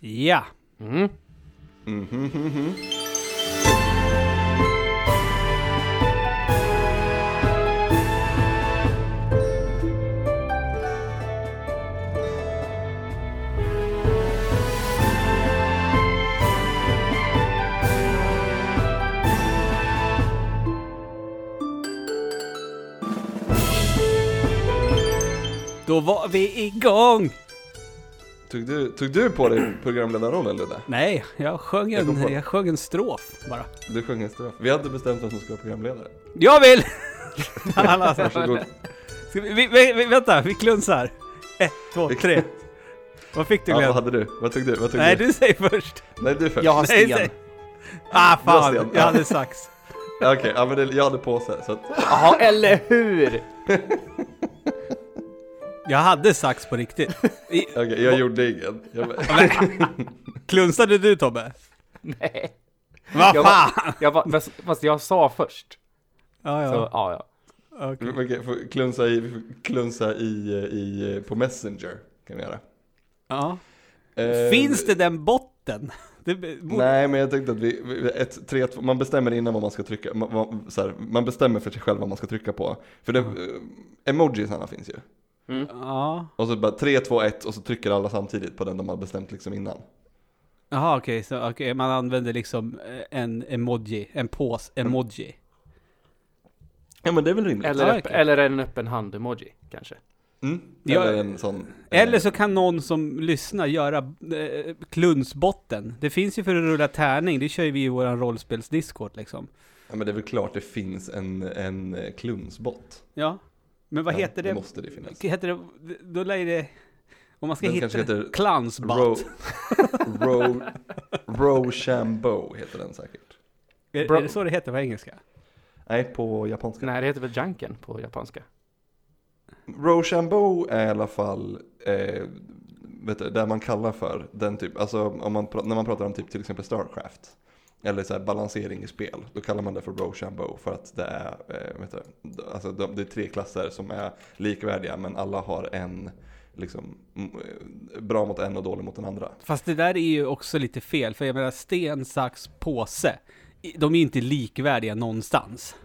Ja. Mm. Mhm, mhm. Då var vi igång! Tog, du, tog du på dig programledarrollen Ludde? Nej, jag sjöng Jag en, på- jag sjöng en strof bara. Du sjöng en strof. Vi hade bestämt vem som skulle vara programledare. Jag vill! Alla så. Varsågod. Ska vi, vi, vi, vänta, vi klunsar. Ett, två, tre. Vad fick du Ja, vad Glenn? hade du? Vad tog du? Vad tog Nej, du? du säger först. Nej, du först. Jag har Nej, sten. säg. Ah, fan. sten. Jag hade sax. Ja, Okej, ja, men det, jag hade påse så att... Ja, eller hur? Jag hade sax på riktigt. I, Okej, jag gjorde ingen. Jag, klunsade du Tobbe? Nej. Vad Jag fan? var, jag var, fast- jag sa först. Ja, Så, ja. ja. Okej. Okej, får klunsa i, klunsa i, i, på Messenger kan vi göra. ja. Eh, Finns det den botten? Det borde... Nej, men jag tänkte att vi, ett, tre, två, man bestämmer innan vad man ska trycka, man, man, så här, man bestämmer för sig själv vad man ska trycka på. För det, eh, emojisarna finns ju. Ja. Och så bara 3, 2, 1 och så trycker alla samtidigt på den de har bestämt liksom innan. Jaha okej, så okej, man använder liksom eh, en emoji, en pås emoji. Ja men det är väl rimligt? Eller, Ja, öpp, okej. eller en öppen hand-emoji, kanske. Mm. Ja, Eller en sån... Eller så kan någon som lyssnar göra eh, klunsbotten. Det finns ju för att rulla tärning, det kör ju vi i våran rollspels-discord liksom. Ja men det är väl klart det finns en, en eh, klunsbot. Ja. Men vad Ja, heter det? måste det finnas. Heter det, då lär det... Om man ska Den hitta kanske heter klansbot. Ro, ro, Rochambeau heter den säkert. Är, Bro- är det så det heter på engelska? Nej, på japanska. Nej, det heter väl Janken på japanska? Rochambeau är i alla fall eh, vet du, där man kallar för den typ, alltså om man, när man pratar om typ till exempel Starcraft. Eller så här balansering i spel, då kallar man det för Rochambeau för att det är, eh, vet du, alltså de, det är tre klasser som är likvärdiga men alla har en liksom eh, bra mot en och dålig mot den andra. Fast det där är ju också lite fel, för jag menar sten, sax, påse. De är ju inte likvärdiga någonstans.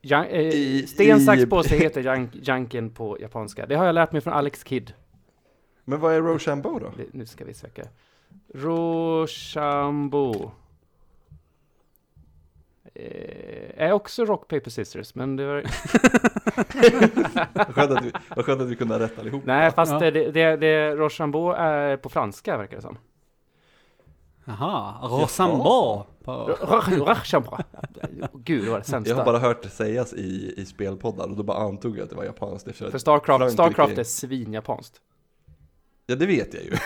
Jan, eh, I- sten, sax, i- påse heter jank, Janken på japanska. Det har jag lärt mig från Alex Kidd. Men vad är Rochambeau då? Nu ska vi söka. Rochambeau. Eh, är också rock, paper, scissors, men det var... Vad skönt att vi, vad skönt att vi kunde ha rätt allihop. Nej, fast Ja. det, det, det Rochambeau är på franska, verkar det som. Jaha, Rosambo. På... Rochambeau. Gud, det var det Jag sämsta. har bara hört det sägas i, i spelpoddar och då bara antog jag att det var japanskt. För Starcraft, Starcraft är svinjapanskt. Ja det vet jag ju.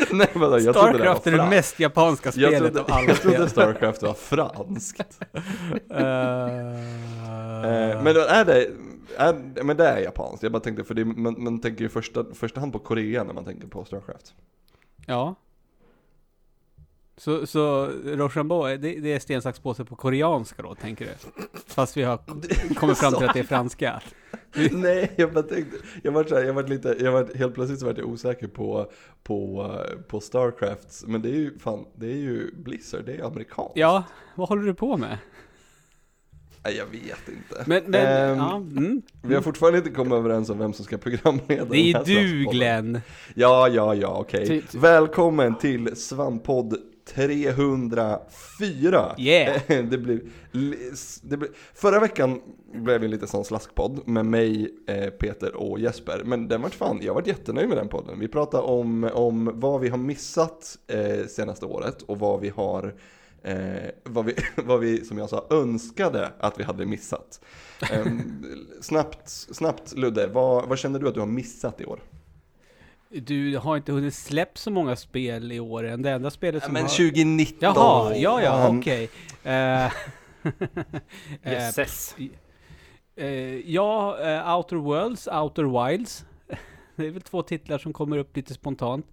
Nej vadå, jag trodde det var Starcraft är det mest japanska Jag spelet trodde, av alla jag trodde. Starcraft var franskt. Eh, men då är det, är, men det är japanskt. Jag bara tänkte, för det, man, man tänker ju första, första hand på Korea när man tänker på Starcraft. Ja. Så, så Rochambeau, det, det är sten, sax, påse på koreanska då, tänker du? Fast vi har kommit fram till att det är franska. Nej, jag bara tänkte, jag var, så här, jag var lite, jag var helt plötsligt så var jag osäker på, på, på Starcrafts, men det är ju fan, det är ju Blizzard, det är amerikanskt. Ja, vad håller du på med? Nej, jag vet inte. Men, men, Ehm, ja, mm. Vi har fortfarande inte kommit överens om vem som ska programleda Det är ju du. Glenn. Ja, ja, ja, okej. Ty- Välkommen till Svampodd 304. Yeah. Det blir, det blir, förra veckan blev en lite sån slaskpodd med mig, eh, Peter och Jesper. Men den vart fan, jag varit jättenöjd med den podden. Vi pratade om, om vad vi har missat eh, senaste året och vad vi har Eh, vad, vi, vad vi, som jag sa, önskade att vi hade missat. Ehm, snabbt, snabbt Ludde, vad, vad känner du att du har missat i år? Du har inte hunnit släppa så många spel i år än. Det enda spelet som men har... 2019! Jaha, ja ja, Han- okej. Eh, eh, Jösses. eh, ja, eh, Outer Worlds, Outer Wilds. Det är väl två titlar som kommer upp lite spontant.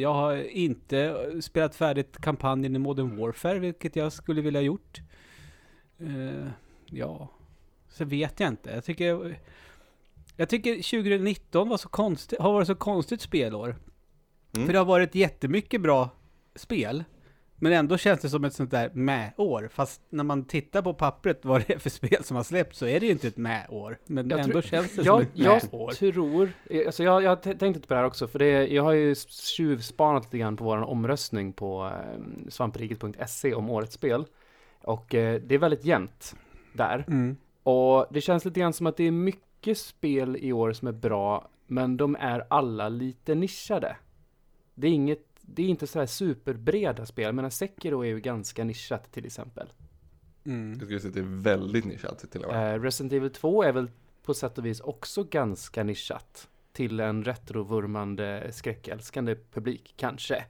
Jag har inte spelat färdigt kampanjen i Modern Warfare, vilket jag skulle vilja gjort. Ja, så vet jag inte. Jag tycker... Jag tycker 2019 var så konstigt, har varit så konstigt spelår. Mm. För det har varit jättemycket bra spel. Men ändå känns det som ett sånt där med-år. Fast när man tittar på pappret vad det är för spel som har släppts så är det ju inte ett med-år. Men Jag ändå tror- känns det Jag, som ett jag med-år. tror, alltså jag, jag t- tänkte på det här också, för det, jag har ju tjuvspanat lite grann på vår omröstning på eh, svampriket.se om årets spel. Och eh, det är väldigt jämnt där. Mm. Och det känns lite grann som att det är mycket spel i år som är bra, men de är alla lite nischade. Det är inget, det är inte så här superbreda spel, men Sekiro är ju ganska nischat till exempel. Mm. Jag skulle säga att det är väldigt nischat till och med. Eh, Resident Evil 2 är väl på sätt och vis också ganska nischat till en retrovurmande skräckälskande publik, kanske.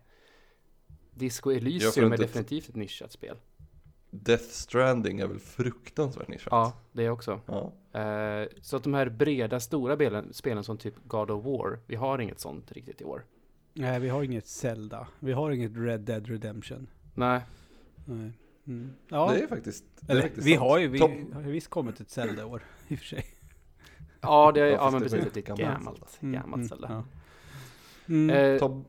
Disco Elysium är definitivt ett nischat spel. Death Stranding är väl fruktansvärt nischat? Ja, det är också. ja. Eh, så att de här breda, stora spelen, spelen som typ God of War, vi har inget sånt riktigt i år. Nej, vi har inget Zelda. Vi har inget Red Dead Redemption. Nej, Nej. Mm. Ja, Det är faktiskt, det är eller, faktiskt vi sant. har ju vi, Tom- har ju visst kommit ett Zelda i år, i och för sig. ja, det, Ja, ja, fast men det precis, var det är ett gammalt gammalt, Mm, gammalt mm, Zelda. ja. Mm. Eh, Tob-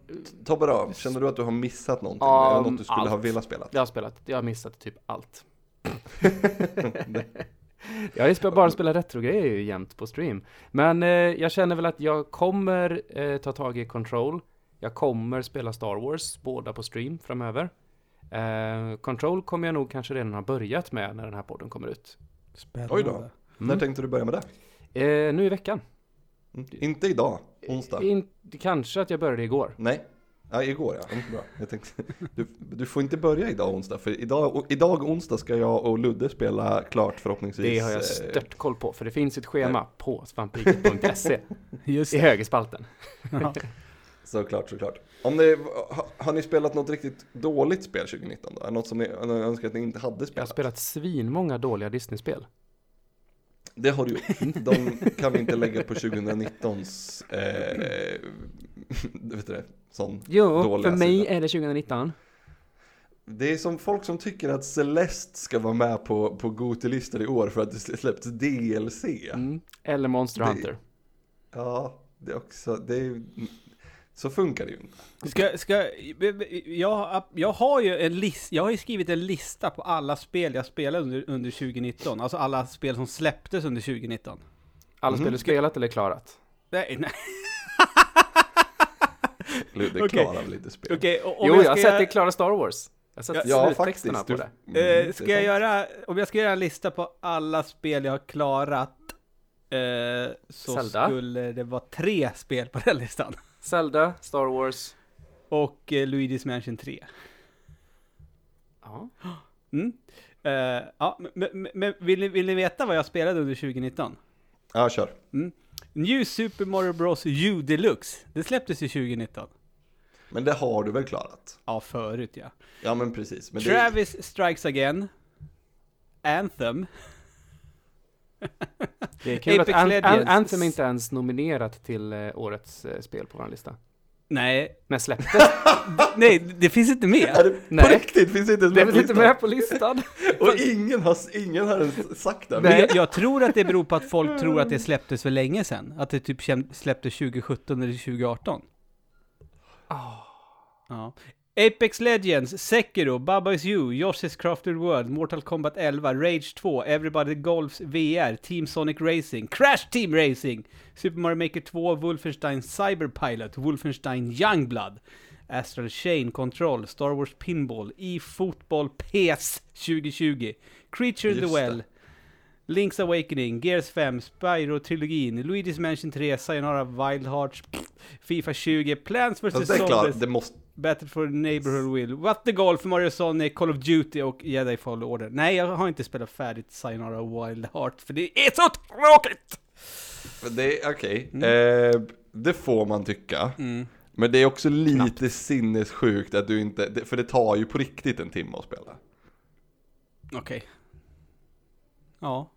Tobbe då, känner du att du har missat någonting? Är det något du skulle ha allt. velat spela? Jag har spelat, jag har missat typ allt. Jag har ju bara spelat retrogrejer ju jämt på stream. Men eh, jag känner väl att jag kommer eh, ta tag i Control. Jag kommer spela Star Wars, båda på stream framöver. Eh, Control kommer jag nog kanske redan ha börjat med när den här podden kommer ut. Spännande. Oj då. När Mm. tänkte du börja med det? Eh, nu i veckan. Mm. Inte idag, onsdag? In, kanske att jag började igår. Nej? Ja, igår ja. Mm, bra. Jag tänkte, du, du får inte börja idag onsdag, för idag, idag onsdag ska jag och Ludde spela klart förhoppningsvis. Det har jag eh, stört koll på, för det finns ett schema på svampriket.se Just i högerspalten. Ja. Såklart, såklart. Om det, har, har ni spelat något riktigt dåligt spel 2019 då? Något som ni önskar att ni inte hade Jag har spelat? spelat svinmånga dåliga Disney-spel. Det har du gjort. De kan vi inte lägga på 2019s, eh, vet du det, sån. Jo, Dåliga för mig sidan. är det 2019. Det är som folk som tycker att Celeste ska vara med på, på Gotilistor i år för att det släppts DLC. Mm. Eller Monster Det- Hunter. Ja, det är också, det är, så funkar det ju inte. Ska, ska, jag, jag har ju en list, jag har ju skrivit en lista på alla spel jag spelade under, under 2019. Alltså alla spel som släpptes under 2019. Alla Mhm. spel du spelat eller klarat? Nej, nej. Ludde Okej. klarar väl lite spel. Okej, och jo, jag har ska sett dig klara Star Wars. Jag har sett Ja, sluttexterna faktiskt. på det. Mm, det ska är jag göra, om jag ska göra en lista på alla spel jag har klarat, eh, så Zelda? skulle det vara tre spel på den listan. Zelda, Star Wars. Och eh, Luigi's Mansion 3. Ja. Mm. Eh, ja, men, vill, ni, vill ni veta vad jag spelade under 2019? Ja, kör. New Super Mario Bros U Deluxe. Det släpptes ju 2019. Men det har du väl klarat? Ja, förut ja. Ja, men precis. Men det, Travis Strikes Again. Anthem. Det är kul Apex att An- An- Legends. Anthem inte ens nominerat till eh, årets eh, spel på vår lista. Nej, Men släpptes. nej, det finns inte är med. det, på Nej. riktigt finns inte ens det är med väl på inte listan? med på listan? Och ingen har, ingen har ens sagt det. Men jag, jag tror att det beror på att folk tror att det släpptes för länge sedan. Att det typ släpptes 2017 eller 2018. Ja. Apex Legends, Sekiro, Baba Is You, Yoshi's Crafted World, Mortal Kombat 11, Rage 2, Everybody Golfs VR, Team Sonic Racing, Crash Team Racing, Super Mario Maker 2, Wolfenstein Cyberpilot, Wolfenstein Youngblood, Astral Chain Control, Star Wars Pinball, eFootball PS 2020, Creature in the. Well, Link's Awakening, Gears 5, Spyro-trilogin, Luigi's Mansion 3, Sayonara Wild Hearts, Fifa 20, Plants vs Fast det är klart, Zombies, det måste... Battle for the Neighborhood Will, What the Golf, Mario Sonic, Call of Duty och Jedi Fallen Order. Nej, jag har inte spelat färdigt Sayonara Wild Heart, för det är så tråkigt! Det är okej. Eh, det får man tycka. Mm. Men det är också lite sinnessjukt att du inte... För det tar ju på riktigt en timme att spela. Okej. Ja.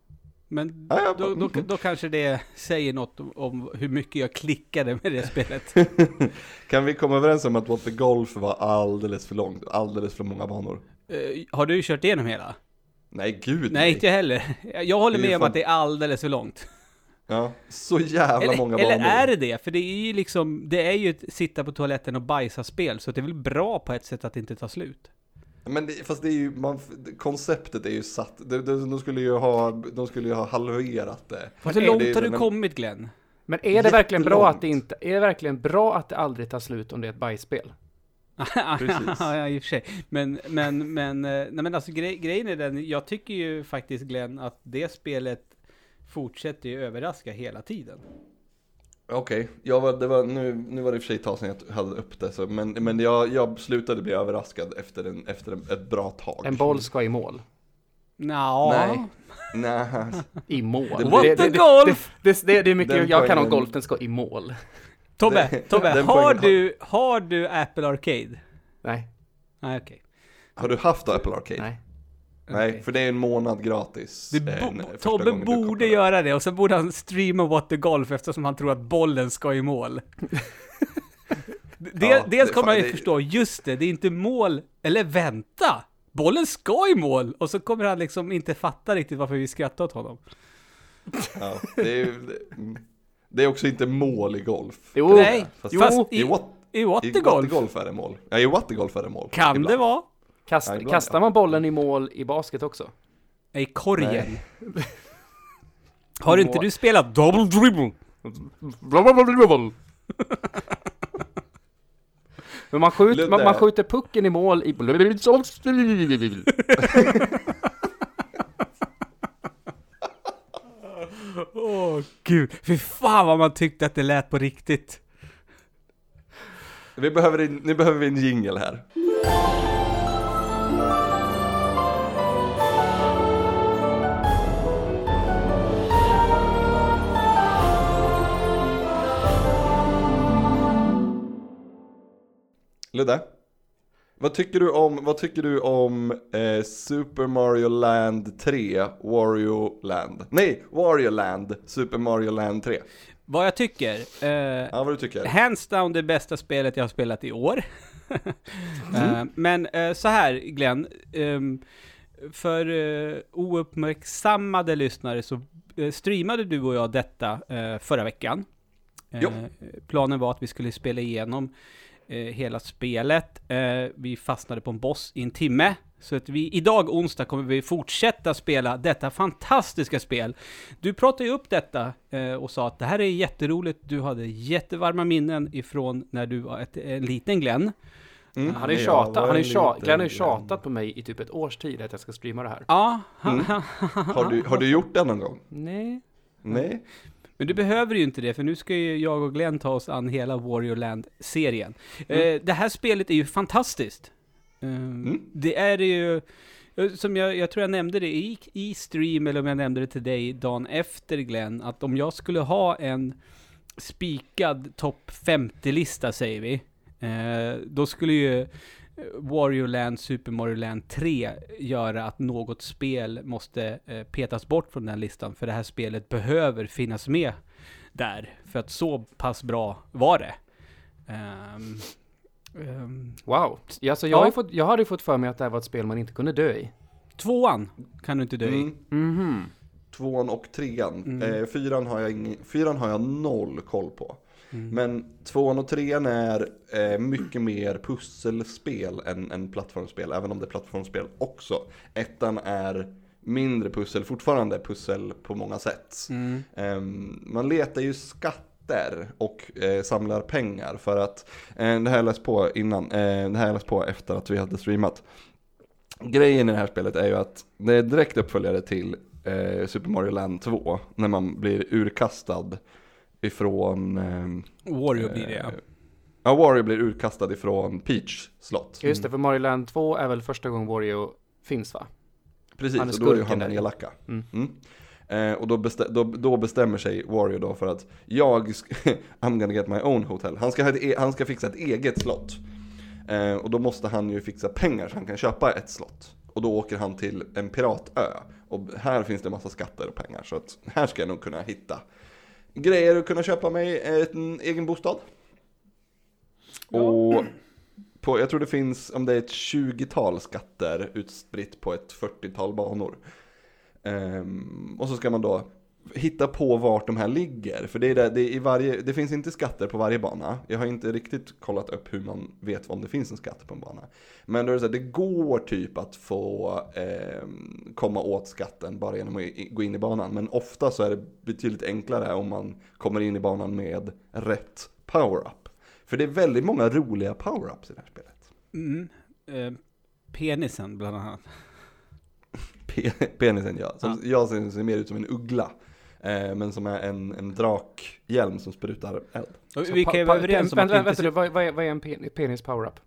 Men Ja, då, då, mm. då kanske det säger något om, om hur mycket jag klickade med det spelet. Kan vi komma överens om att What the Golf var alldeles för långt? Alldeles för många banor? Eh, har du kört igenom hela? Nej, gud Nej, inte jag heller. Jag håller med om fan- att det är alldeles för långt. Ja, så jävla Eller, många eller banor. är det det? För det är ju liksom, det är ju ett sitta på toaletten och bajsa-spel, så det är väl bra på ett sätt att det inte tar slut. Men det, fast det är ju, man, konceptet är ju satt, de, de, de, skulle ju ha, de skulle ju ha halverat det. Hur är långt det- har du men- kommit Glenn? Men är det verkligen bra att det inte, är det verkligen bra att det aldrig tar slut om det är ett bajsspel? Precis. ja, i och för sig. Men, men, men, eh, nej men alltså grej, grejen är den, jag tycker ju faktiskt Glenn att det spelet fortsätter ju överraska hela tiden. Okej, jag var, det var, nu, nu var det i och för sig ett tag sedan jag hade upp det, så, men, men jag, jag slutade bli överraskad efter, en, efter en, ett bra tag. En boll ska i mål. Nå, Nej. Nej, I mål. What det, the det, golf? Det, det, det, det är mycket Den jag kan om poängen- golf, den ska i mål. Tobbe, Tobbe, den har poängen har- du, har du Apple Arcade? Nej, Nej, okej. har du haft Apple Arcade? nej. Nej, för det är en månad gratis. Du eh, bo- första Tobbe borde göra det och så borde han streama What the Golf eftersom han tror att bollen ska i mål. det, Ja, dels det- kommer han ju det- förstå, just det, det är inte mål, eller vänta! Bollen ska i mål! Och så kommer han liksom inte fatta riktigt varför vi skrattar åt honom. Ja, det, är, det, det är också inte mål i golf. Jo, Nej, Fast, jo, fast i- i, what, I What i Golf golf är det mål. Ja, i what the golf är det mål. kan Ibland. det vara. Kast, Ja, ibland, kastar ja. man bollen i mål i basket också? I korgen. Har inte du spelat double dribble? Men man skjuter, man, man skjuter pucken i mål i... Åh gud, fy fan vad man tyckte att det lät på riktigt. Vi behöver, en- nu behöver vi en jingle här. Ludde, vad tycker du om, vad tycker du om eh, Super Mario Land 3, Wario Land? Nej, Wario Land, Super Mario Land 3. Vad jag tycker? Eh, Ja, vad du tycker? Hands down det bästa spelet jag har spelat i år. Eh, men eh, så här Glenn, ehm, för uh, ouppmärksammade lyssnare så eh, streamade du och jag detta eh, förra veckan. Eh, planen var att vi skulle spela igenom eh, hela spelet. Eh, vi fastnade på en boss i en timme. Så att vi, idag onsdag kommer vi fortsätta spela detta fantastiska spel. Du pratade ju upp detta eh, och sa att det här är jätteroligt. Du hade jättevarma minnen ifrån när du var ett, en liten Glenn. Mm. Han tjatat, var han har ju en tjat, liten Glenn har ju tjatat på mig i typ ett års tid att jag ska streama det här. Ja, Mm. Har du, har du gjort det någon gång? Nej. Nej? Men du behöver ju inte det, för nu ska ju jag och Glenn ta oss an hela Warrior Land-serien. Mm. Eh, det här spelet är ju fantastiskt. Eh, Det är ju, eh, som jag, jag tror jag nämnde det i, i stream, eller om jag nämnde det till dig dagen efter Glenn, att om jag skulle ha en spikad topp 50-lista, säger vi, eh, då skulle ju eh, Wario Land, Super Mario Land 3 göra att något spel måste eh, petas bort från den listan, för det här spelet behöver finnas med där, för att så pass bra var det. Ehm, ehm, Wow. Alltså, jag, har Ja. ju fått, jag hade fått för mig att det här var ett spel man inte kunde dö i. tvåan kan du inte dö i. Mm. Mhm. Tvåan och trean. Mm. Eh, fyran, har jag ing, fyran har jag noll koll på. Mm. Men tvåan och trean är eh, mycket mer pusselspel än, än plattformsspel, även om det är plattformsspel också. Ettan är mindre pussel, fortfarande pussel på många sätt. Mm. Ehm, man letar ju skatter och eh, samlar pengar för att, eh, det här jag läst på innan, eh, det här jag läst på efter att vi hade streamat. Grejen i det här spelet är ju att det är direkt uppföljare till eh, Super Mario Land 2, när man blir urkastad ifrån... ehm, Wario blir det ja. eh, Ja, Wario blir urkastad ifrån Peach slott. Just det, för Mario Land 2 är väl första gången Wario finns va? Precis, och då är ju han den elaka. Mm. Mm. Eh, och då, bestä- då, då bestämmer sig Wario då för att jag, I'm gonna get my own hotel. Han ska, ha ett e- han ska fixa ett eget slott. Eh, och då måste han ju fixa pengar så han kan köpa ett slott. Och då åker han till en piratö. Och här finns det massa skatter och pengar. Så att här ska jag nog kunna hitta grejer och kunna köpa mig en egen bostad. Och på, jag tror det finns, om det är ett 20-tal skatter utspritt på ett 40-tal banor. Ehm, och så ska man då hitta på vart de här ligger. För det, är det, det, är i varje, det finns inte skatter på varje bana. Jag har inte riktigt kollat upp hur man vet om det finns en skatt på en bana. Men då är det, så här, det går typ att få eh, komma åt skatten bara genom att gå in i banan. Men ofta så är det betydligt enklare om man kommer in i banan med rätt power-up. För det är väldigt många roliga power-ups i det här spelet. Mm. Eh, penisen bland annat. Pe- Penisen ja, som jag ser, ser mer ut som en uggla. Eh, men som är en, en drakhjälm som sprutar eld. Så vi kan vara överens om att vänta, inte... vänta, vad, vad, är, vad är en pen, penis power-up?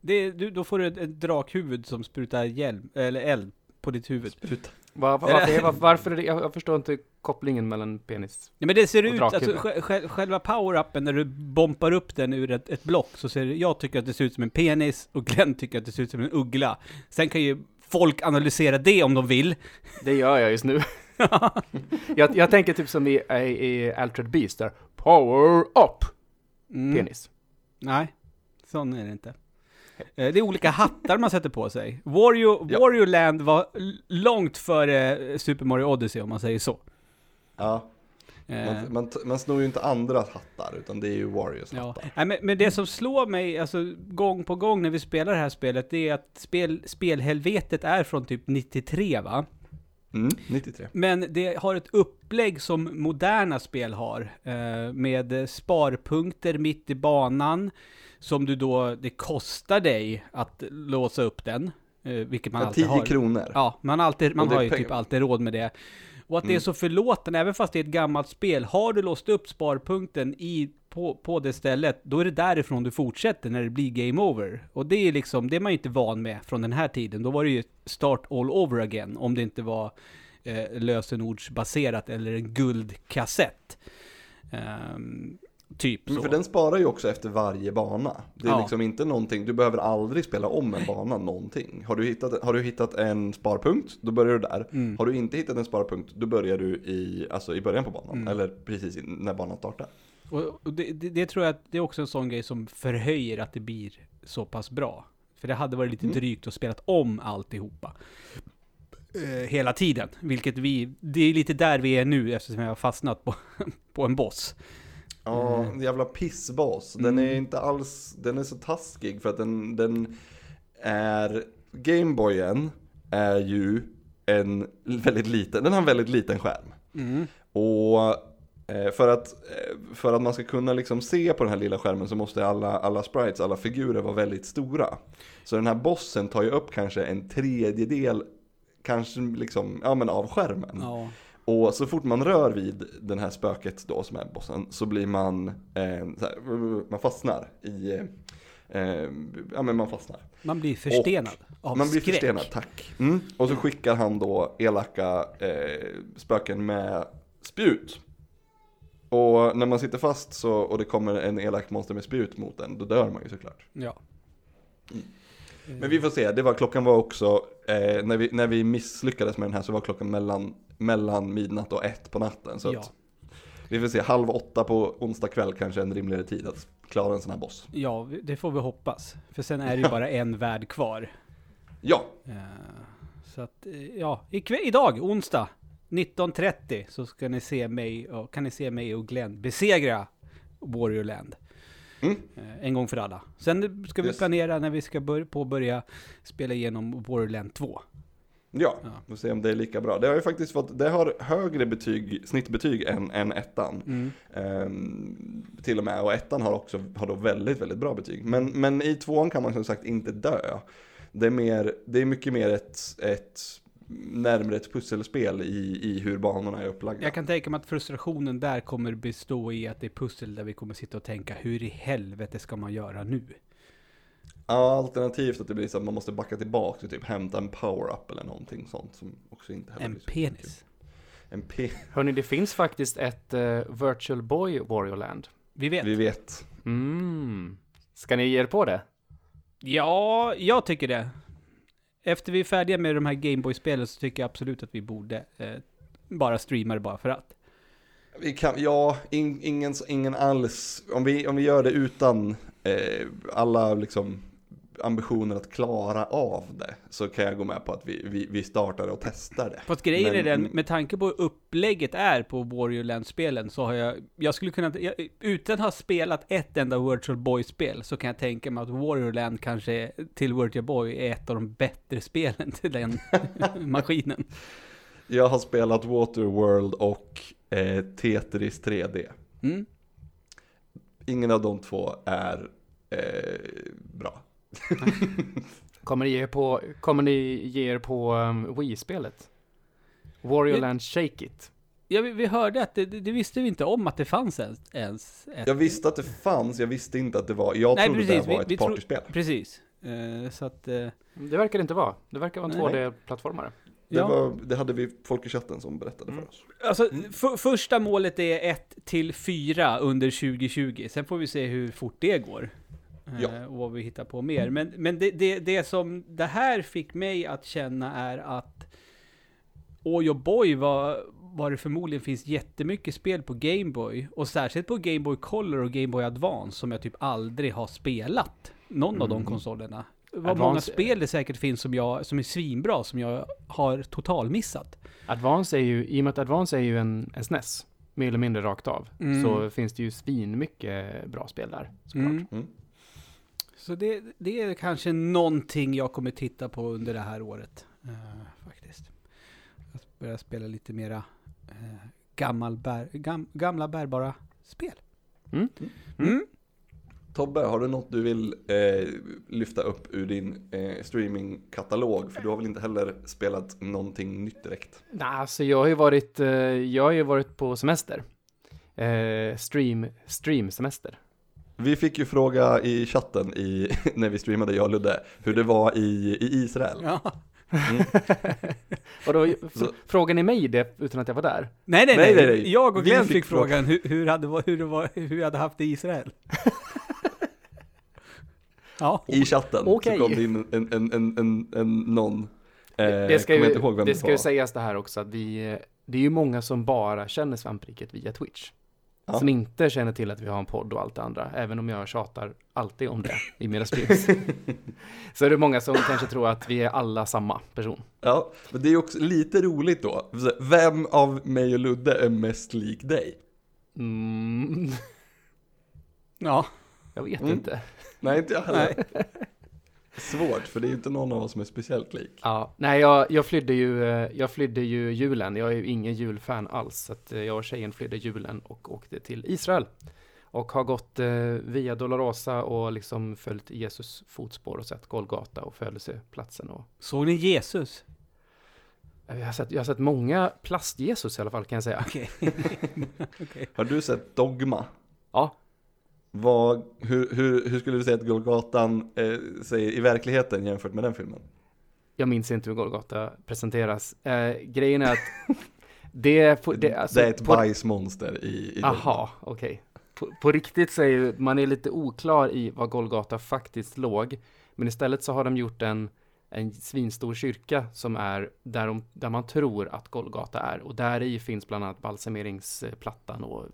Det, är- du, då får du ett, ett drakhuvud som sprutar hjälm, eller eld på ditt huvud. Spruta. Var, var, varför, var, varför är det, jag, jag förstår inte kopplingen mellan penis. Ja, men det ser ut, alltså sj- själva power-upen när du bompar upp den ur ett, ett block så ser det, jag tycker att det ser ut som en penis och Glenn tycker att det ser ut som en uggla. Sen kan ju folk analysera det om de vill. Det gör jag just nu. Jag, jag tänker typ som i, i, i Altered Beast där. Power up! Mm. Penis. Nej, sån är det inte. Eh, Det är olika hattar man sätter på sig. Wario, Ja. Wario Land var långt före Super Mario Odyssey om man säger så. Ja, Eh, man, man, man snor ju inte andras hattar utan det är ju Warriors Ja, hattar. Nej, men, men det som slår mig, alltså gång på gång när vi spelar det här spelet, det är att spel, spelhelvetet är från typ 93 va? Mm, 93. Men det har ett upplägg som moderna spel har. Eh, med sparpunkter mitt i banan. Som du då, det kostar dig att låsa upp den. Eh, vilket man Ja, alltid 10 har. kronor. Ja, man, alltid, man har ju pengar. typ alltid råd med det. Och att det är Mm. så förlåten, även fast det är ett gammalt spel. Har du låst upp sparpunkten i, på, på det stället, då är det därifrån du fortsätter när det blir game over. Och det är liksom, det är man ju inte van med från den här tiden. Då var det ju start all over again, om det inte var eh, lösenordsbaserat eller en guldkassett. Ehm, typ Men för den sparar ju också efter varje bana. Det är Ja. liksom inte någonting, du behöver aldrig spela om en bana någonting. Har du hittat, har du hittat en sparpunkt, då börjar du där. Mm. Har du inte hittat en sparpunkt, då börjar du i, alltså i början på banan. Mm. Eller precis när banan startar. Och, det, det, det tror jag att det är också en sån grej som förhöjer att det blir så pass bra. För det hade varit lite Mm. drygt att spela om alltihopa. Eh, hela tiden. Vilket vi, det är lite där vi är nu eftersom jag har fastnat på, på en boss. Ja, Mm. jävla pissboss. Den Mm. är inte alls, den är så taskig för att den, den är, Gameboyen är ju en väldigt liten, den har en väldigt liten skärm. Mm. Och eh, för att, eh, för att man ska kunna liksom se på den här lilla skärmen så måste alla, alla sprites, alla figurer vara väldigt stora. Så den här bossen tar ju upp kanske en tredjedel, kanske liksom, ja men av skärmen. Ja. Och så fort man rör vid den här spöket då som är bossen så blir man, eh, så här, man fastnar i, eh, ja men man fastnar. Man blir förstenad av Man blir skräck. förstenad, tack. Mm. Och så skickar han då elaka eh, spöken med spjut. Och när man sitter fast så, och det kommer en elak monster med spjut mot en, då dör man ju såklart. Ja. Mm. Men vi får se, det var, klockan var också, eh, när, vi, när vi misslyckades med den här så var klockan mellan, mellan midnatt och ett på natten. Så Ja. att, vi får se, halv åtta på onsdag kväll kanske är en rimligare tid att klara en sån här boss. ja, det får vi hoppas. För sen är det ju bara en värld kvar. Ja, Eh, Så att, eh, ja, ikväll, idag, onsdag 19.30 så ska ni se mig och, kan ni se mig och Glenn besegra Warrior Land. Mm. Eh, En gång för alla. Sen ska vi Yes. planera när vi ska bör, påbörja spela igenom Warrior Land 2. Ja, Ja. får se om det är lika bra. Det har ju faktiskt fått, det har högre betyg, snittbetyg än, än ettan. Mm. Ehm, till och med, och ettan har också har då väldigt, väldigt bra betyg. Men, men i tvåan kan man som sagt inte dö. Det är, mer, det är mycket mer ett, ett närmare ett pusselspel i, i hur banorna är upplagda. Jag kan tänka mig att frustrationen där kommer bestå i att det är pussel där vi kommer sitta och tänka hur i helvete ska man göra nu? Ja, alternativt att det blir så att man måste backa tillbaka och typ hämta en power-up eller någonting sånt som också inte heller En blir så penis. kul. En pe- Hörni, det finns faktiskt ett eh, Virtual Boy Wario Land. Vi vet. Vi vet. Mm. Ska ni ge er på det? Ja, jag tycker det. Efter vi är färdiga med de här Gameboy-spelen så tycker jag absolut att vi borde eh, bara streama det bara för att. Vi kan, ja, in, ingen, ingen alls, om vi, om vi gör det utan eh, alla liksom, ambitionen att klara av det så kan jag gå med på att vi, vi, vi startar och testar det. Fast grejen är den, med tanke på hur upplägget är på Warriorland-spelen så har jag, jag skulle kunna, jag, utan att ha spelat ett enda Virtual Boy-spel så kan jag tänka mig att Warriorland kanske till Virtual Boy är ett av de bättre spelen till den maskinen. Jag har spelat Waterworld och eh, Tetris 3D. Mm. Ingen av de två är eh, bra. Kommer ni ge er på, kommer ni ge er på um, Wii-spelet? Wario Vi- Land Shake It. Ja, vi, vi hörde att det, det, det visste vi inte om att det fanns ens, ens ett. Jag visste att det fanns, jag visste inte att det var, jag Nej, trodde precis, det var vi- ett partyspel. Precis. Eh, så att, eh, Det verkar det inte vara. Det verkar vara en Nej. 2D-plattformare. Det, ja. var, det hade vi folk i chatten som berättade Mm. för oss. Alltså, för, första målet är 1 till 4 under 2020. Sen får vi se hur fort det går. Eh, Ja. Och vad vi hittar på mer. Men, men det, det, det som det här fick mig att känna är att Oj och boy var, var det förmodligen finns jättemycket spel på Gameboy. Och särskilt på Game Boy Color och Game Boy Advance som jag typ aldrig har spelat. Någon av de Mm. konsolerna. Vad många spel det säkert finns som, jag, som är svinbra, som jag har totalmissat. Advance är ju, i och med att Advance är ju en, en SNES, mer eller mindre rakt av, Mm. så finns det ju svinmycket bra spel där, såklart. Mm. Mm. Så det, det är kanske någonting jag kommer titta på under det här året. eh, faktiskt. Att börja spela lite mera uh, gammal bär, gam, gamla bärbara spel. Mm. Mm. Tobbe, har du något du vill eh, lyfta upp ur din eh, streamingkatalog? För du har väl inte heller spelat någonting nytt direkt? Nej, alltså jag har ju varit, eh, jag har ju varit på semester. Eh, stream, stream-semester. Vi fick ju fråga i chatten i, när vi streamade, jag och Ludde, hur det var i, i Israel. Ja. Mm. Och då frågar ni mig det utan att jag var där? Nej, nej, Nej, nej, nej. Jag och Glenn fick fick, frågan. frågan hur, hur, hade, hur, det var, hur jag hade haft det i Israel. ja. I chatten Okej. så kom det in en, en, en, en, en någon, eh, det ska, ju, jag inte ihåg vem det ska ju sägas det här också att vi, det är ju många som bara känner svampriket via Twitch. Ja. Som inte känner till att vi har en podd och allt det andra, även om jag tjatar alltid om det i mina streams. så är det många som kanske tror att vi är alla samma person. Ja, men det är också lite roligt då. Vem av mig och Ludde är mest lik dig? Mm, Ja. jag vet Mm. inte. Nej, inte jag heller. Svårt, för det är ju inte någon av oss som är speciellt lik. Ja, nej, jag, jag, flydde ju, eh, jag flydde ju julen. Jag är ju ingen julfan alls. Så att eh, jag och tjejen flydde julen och åkte till Israel. Och har gått eh, via Dolorosa och liksom följt Jesus fotspår och sett Golgata och födelseplatsen. Och, Såg ni Jesus? jag, har sett, jag har sett många plast-Jesus i alla fall kan jag säga. Okej. Okej. Har du sett Dogma? Ja, Vad, hur, hur, hur skulle du säga att Golgatan eh, säger i verkligheten jämfört med den filmen? jag minns inte hur Golgata presenteras. Eh, grejen är att det, på, det, alltså, det är ett på, bajsmonster i, i. Aha, okej. På, på riktigt så är ju, man är lite oklar i var Golgata faktiskt låg. Men istället så har de gjort en, en svinstor kyrka som är där, de, där man tror att Golgata är. Och där i finns bland annat balsameringsplattan och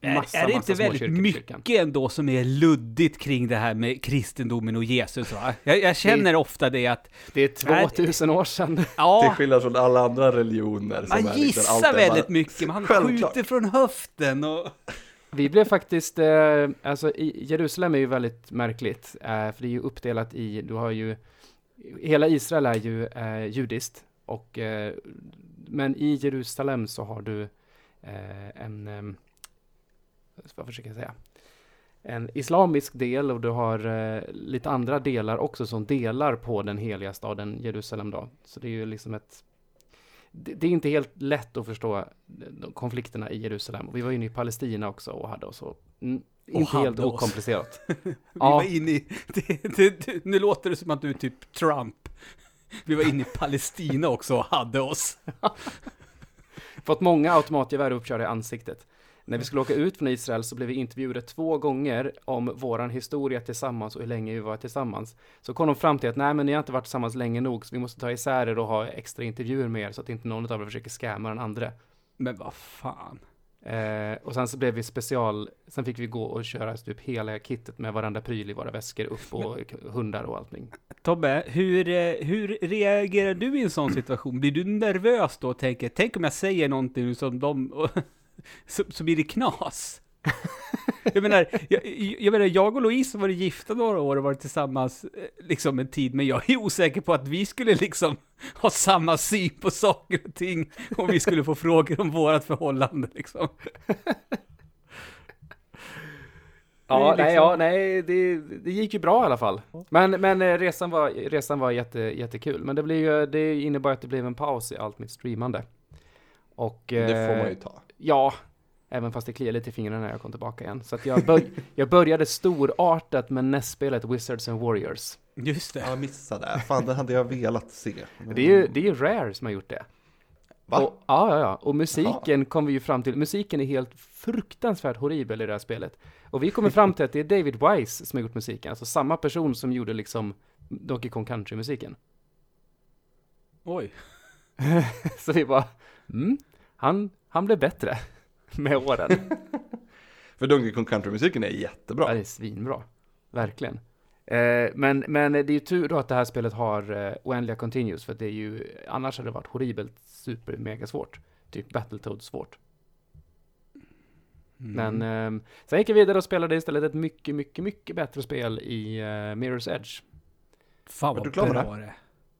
massa, är, är det inte väldigt mycket ändå som är luddigt kring det här med kristendomen och Jesus va? Jag, jag känner ofta det att, Det är 2000 år sedan. Till ja, skillnad från alla andra religioner som man är liksom, allt gissar är väldigt bara- mycket, man Självklart. skjuter från höften och... Vi blev faktiskt, eh, alltså i Jerusalem är ju väldigt märkligt, eh, för det är ju uppdelat i, du har ju, hela Israel är ju eh, judiskt, och, eh, men i Jerusalem så har du eh, en, eh, vad försöker jag säga, en islamisk del och du har eh, lite andra delar också som delar på den heliga staden Jerusalem då. Så det är ju liksom ett det, det är inte helt lätt att förstå de konflikterna i Jerusalem. Vi var inne i Palestina också och hade oss så mm, inte hade helt oss. okomplicerat. Vi Ja. var inne i... Det, det, nu låter det som att du är typ Trump. Vi var inne i Palestina också och hade oss. Fått många automatgevär uppkörda i ansiktet. När vi skulle åka ut från Israel så blev vi intervjuade två gånger om våran historia tillsammans och hur länge vi var tillsammans. Så kom de fram till att nej men ni har inte varit tillsammans länge nog så vi måste ta isär er och ha extra intervjuer med er så att inte någon av er försöker scamma den andra. Men vad fan. Eh, och sen så blev vi special, sen fick vi gå och köra typ hela kittet med varenda pryl i våra väskor upp och hundar och allting. Tobbe, hur, eh, hur reagerar du i en sån situation? Blir du nervös då och tänker, tänk om jag säger någonting som de, så, så blir det knas? jag menar, jag, jag menar, jag och Louise har varit gifta några år och varit tillsammans eh, liksom en tid, men jag är osäker på att vi skulle liksom ha samma syn på saker och ting om vi skulle få frågor om vårat förhållande liksom. Ja, Det är nej, liksom- ja, nej det, det gick ju bra i alla fall. Men, men eh, resan var, resan var jätte, jättekul. Men det, blev ju, det innebar att det blev en paus i allt mitt streamande. Och, Det får eh, man ju ta. Ja, även fast det kliar lite i fingrarna när jag kom tillbaka igen. Så att jag, bör, jag började storartat med NES-spelet Wizards and Warriors. Just det. Ja, jag missade. Fan, det hade jag velat se. Det är ju, det är ju Rare som har gjort det. Va? Och, ja, ja, ja. Och musiken kom vi ju fram till. Musiken är helt fruktansvärt horribel i det här spelet. Och vi kommer fram till att det är David Wise som har gjort musiken. Alltså samma person som gjorde liksom Donkey Kong Country-musiken. Oj. Så vi bara, mm, han, han blev bättre med åren. För Donkey Kong Country-musiken är Ja, jättebra. det är svinbra. Verkligen. Eh, men, men det är ju tur då att det här spelet har eh, oändliga continues, för det är ju, annars hade det varit horribelt super mega svårt. Typ Battletoads svårt. Mm. Men eh, sen gick jag vidare och spelade istället ett mycket, mycket, mycket bättre spel i eh, Mirror's Edge. Fan vad du klar med bra det? det?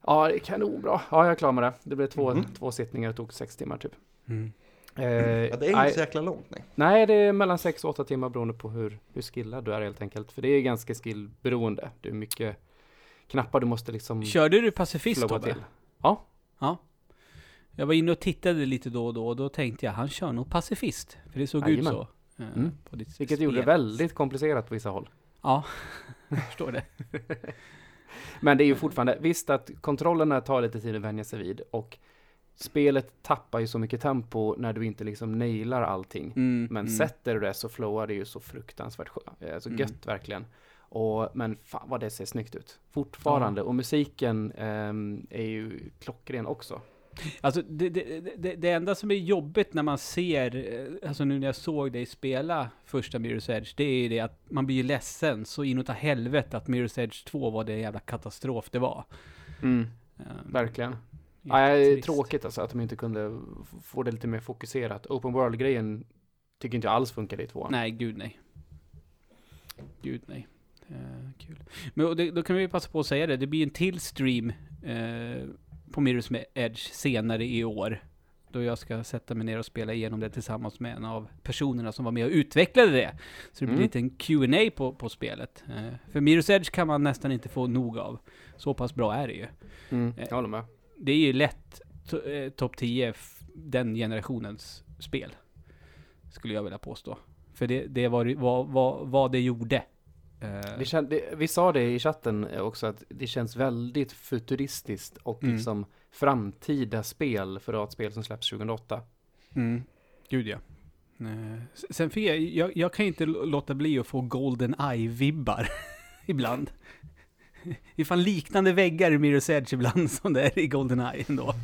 Ja, det är kanonbra. Ja, jag är klar med det. Det blev två, Mhm. två sittningar, det tog sex timmar typ. Mm. Eh, Ja, det är nej, inte så jäkla långt. Nej. nej, det är mellan sex och åtta timmar beroende på hur, hur skillad du är helt enkelt. För det är ganska skillberoende. Det är mycket knappar du måste liksom Körde du pacifist Tobbe? till. Ja, Jag var inne och tittade lite då och då och då tänkte jag, han kör nog pacifist. För det såg ut Jajamän. så. eh, Mm. på ditt vilket gjorde det väldigt komplicerat på vissa håll. Ja, jag förstår det. Men det är ju fortfarande, visst att kontrollerna tar lite tid att vänja sig vid och spelet tappar ju så mycket tempo när du inte liksom nailar allting. Mm, Men mm. sätter du det så flowar det ju så fruktansvärt skönt. Alltså Mm. gött verkligen. Och, men fan vad det ser snyggt ut. Fortfarande. Och musiken ehm, är ju klockren också. Alltså det, det, det, det enda som är jobbigt när man ser, eh, alltså nu när jag såg dig spela första Mirror's Edge, det är ju det att man blir ju ledsen så inåt helvete att Mirror's Edge 2 var det jävla katastrof det var. Mm, Eh, verkligen. Ja, det är jättetrist. tråkigt alltså att de inte kunde få det lite mer fokuserat. Open World-grejen tycker inte jag alls funkade i tvåan. Nej, gud nej. Gud nej. Eh, kul. Men det, då kan vi passa på att säga det, det blir en till stream eh, på Mirror's Edge senare i år. Då jag ska sätta mig ner och spela igenom det tillsammans med en av personerna som var med och utvecklade det. Så det blir Mm. lite en Q&A på, på spelet. Eh, för Mirror's Edge kan man nästan inte få nog av. Så pass bra är det ju. Mm, jag håller med. Det är ju lätt to, eh, topp 10 f- den generationens spel. Skulle jag vilja påstå. För det, det var vad, vad, vad det gjorde. Eh, Det kän, det, vi sa det i chatten eh, också att det känns väldigt futuristiskt och Mm. liksom framtida spel för att ha ett spel som släpps 2008. mm, gud ja. Sen fick jag, jag, jag kan inte låta bli att få Golden Eye-vibbar ibland. Det är fan liknande väggar i Mirror's Edge ibland som det är i Golden Eye ändå.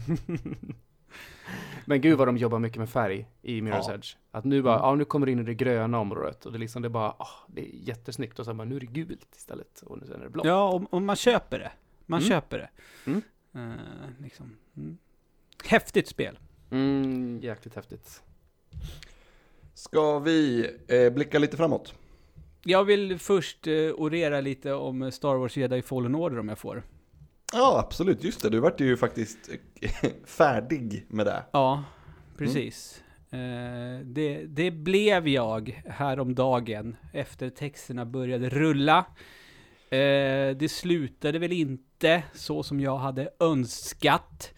Men gud vad de jobbar mycket med färg i Mirror's Ja. Edge. Att nu bara, Mm. ja nu kommer det in i det gröna området och det är liksom, det är bara, ah, det är jättesnyggt och så bara, nu är det gult istället och nu sen är det blått. Ja, och, och man köper det. Man Mm. köper det. Mm. Eh, liksom. mm. Häftigt spel. Mm, jäkligt häftigt. Ska vi eh, blicka lite framåt? Jag vill först eh, orera lite om Star Wars Jedi Fallen Order om jag får. Ja, absolut. Just det, du vart ju faktiskt eh, färdig med det. Ja, precis. Eh, det, det blev jag häromdagen efter texterna började rulla. Det slutade väl inte så som jag hade önskat.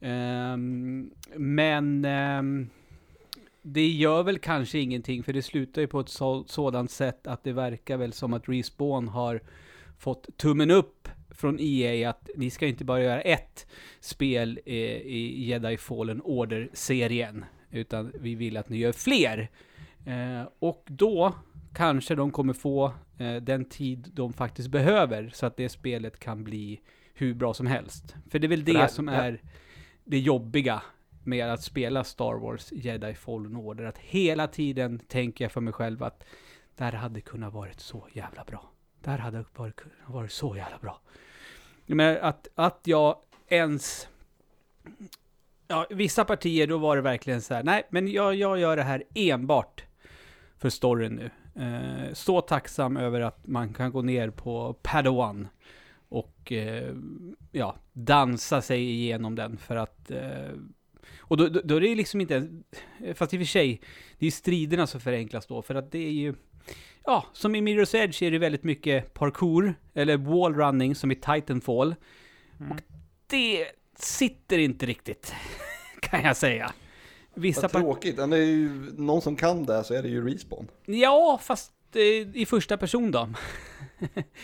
Ehm, men ehm, det gör väl kanske ingenting för det slutar ju på ett så, sådant sätt att det verkar väl som att Respawn har fått tummen upp från EA att ni ska inte bara göra ett spel i, i Jedi Fallen Order-serien, utan vi vill att ni gör fler. Eh, och då kanske de kommer få eh, den tid de faktiskt behöver så att det spelet kan bli hur bra som helst. För det är väl det, det här- som är det jobbiga med att spela Star Wars Jedi Fallen Order. Att hela tiden tänker jag för mig själv att det här hade kunnat varit så jävla bra. Det här hade varit, kunnat varit så jävla bra. Men att, att jag ens... Ja, vissa partier då var det verkligen så här, nej, men jag, jag gör det här enbart för storyn nu. Eh, så tacksam över att man kan gå ner på Padawan och eh, ja, dansa sig igenom den för att eh, och då, då, då är det liksom inte, fast i och för sig, det är striderna som förenklas då, för att det är ju, ja, som i Mirror's Edge är det väldigt mycket parkour, eller wallrunning som i Titanfall. Mm. Och det sitter inte riktigt, kan jag säga. Vissa Vad tråkigt, är ju någon som kan det så är det ju Respawn. Ja, fast eh, i första person då.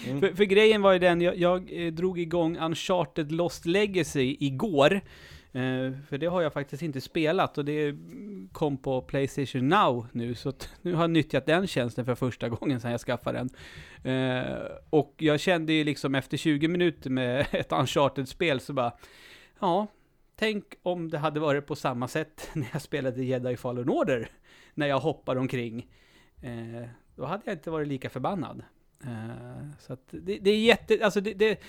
Mm. för, för grejen var ju den, jag, jag eh, drog igång Uncharted Lost Legacy igår. Eh, för det har jag faktiskt inte spelat och det kom på Playstation Now nu. Så nu har jag nyttjat den tjänsten för första gången sedan jag skaffade den. Eh, och jag kände ju liksom efter 20 minuter med ett Uncharted-spel så bara, ja, tänk om det hade varit på samma sätt när jag spelade Jedi Fallen Order. När jag hoppade omkring. Eh, då hade jag inte varit lika förbannad. Så att det, det är jätte, alltså det, det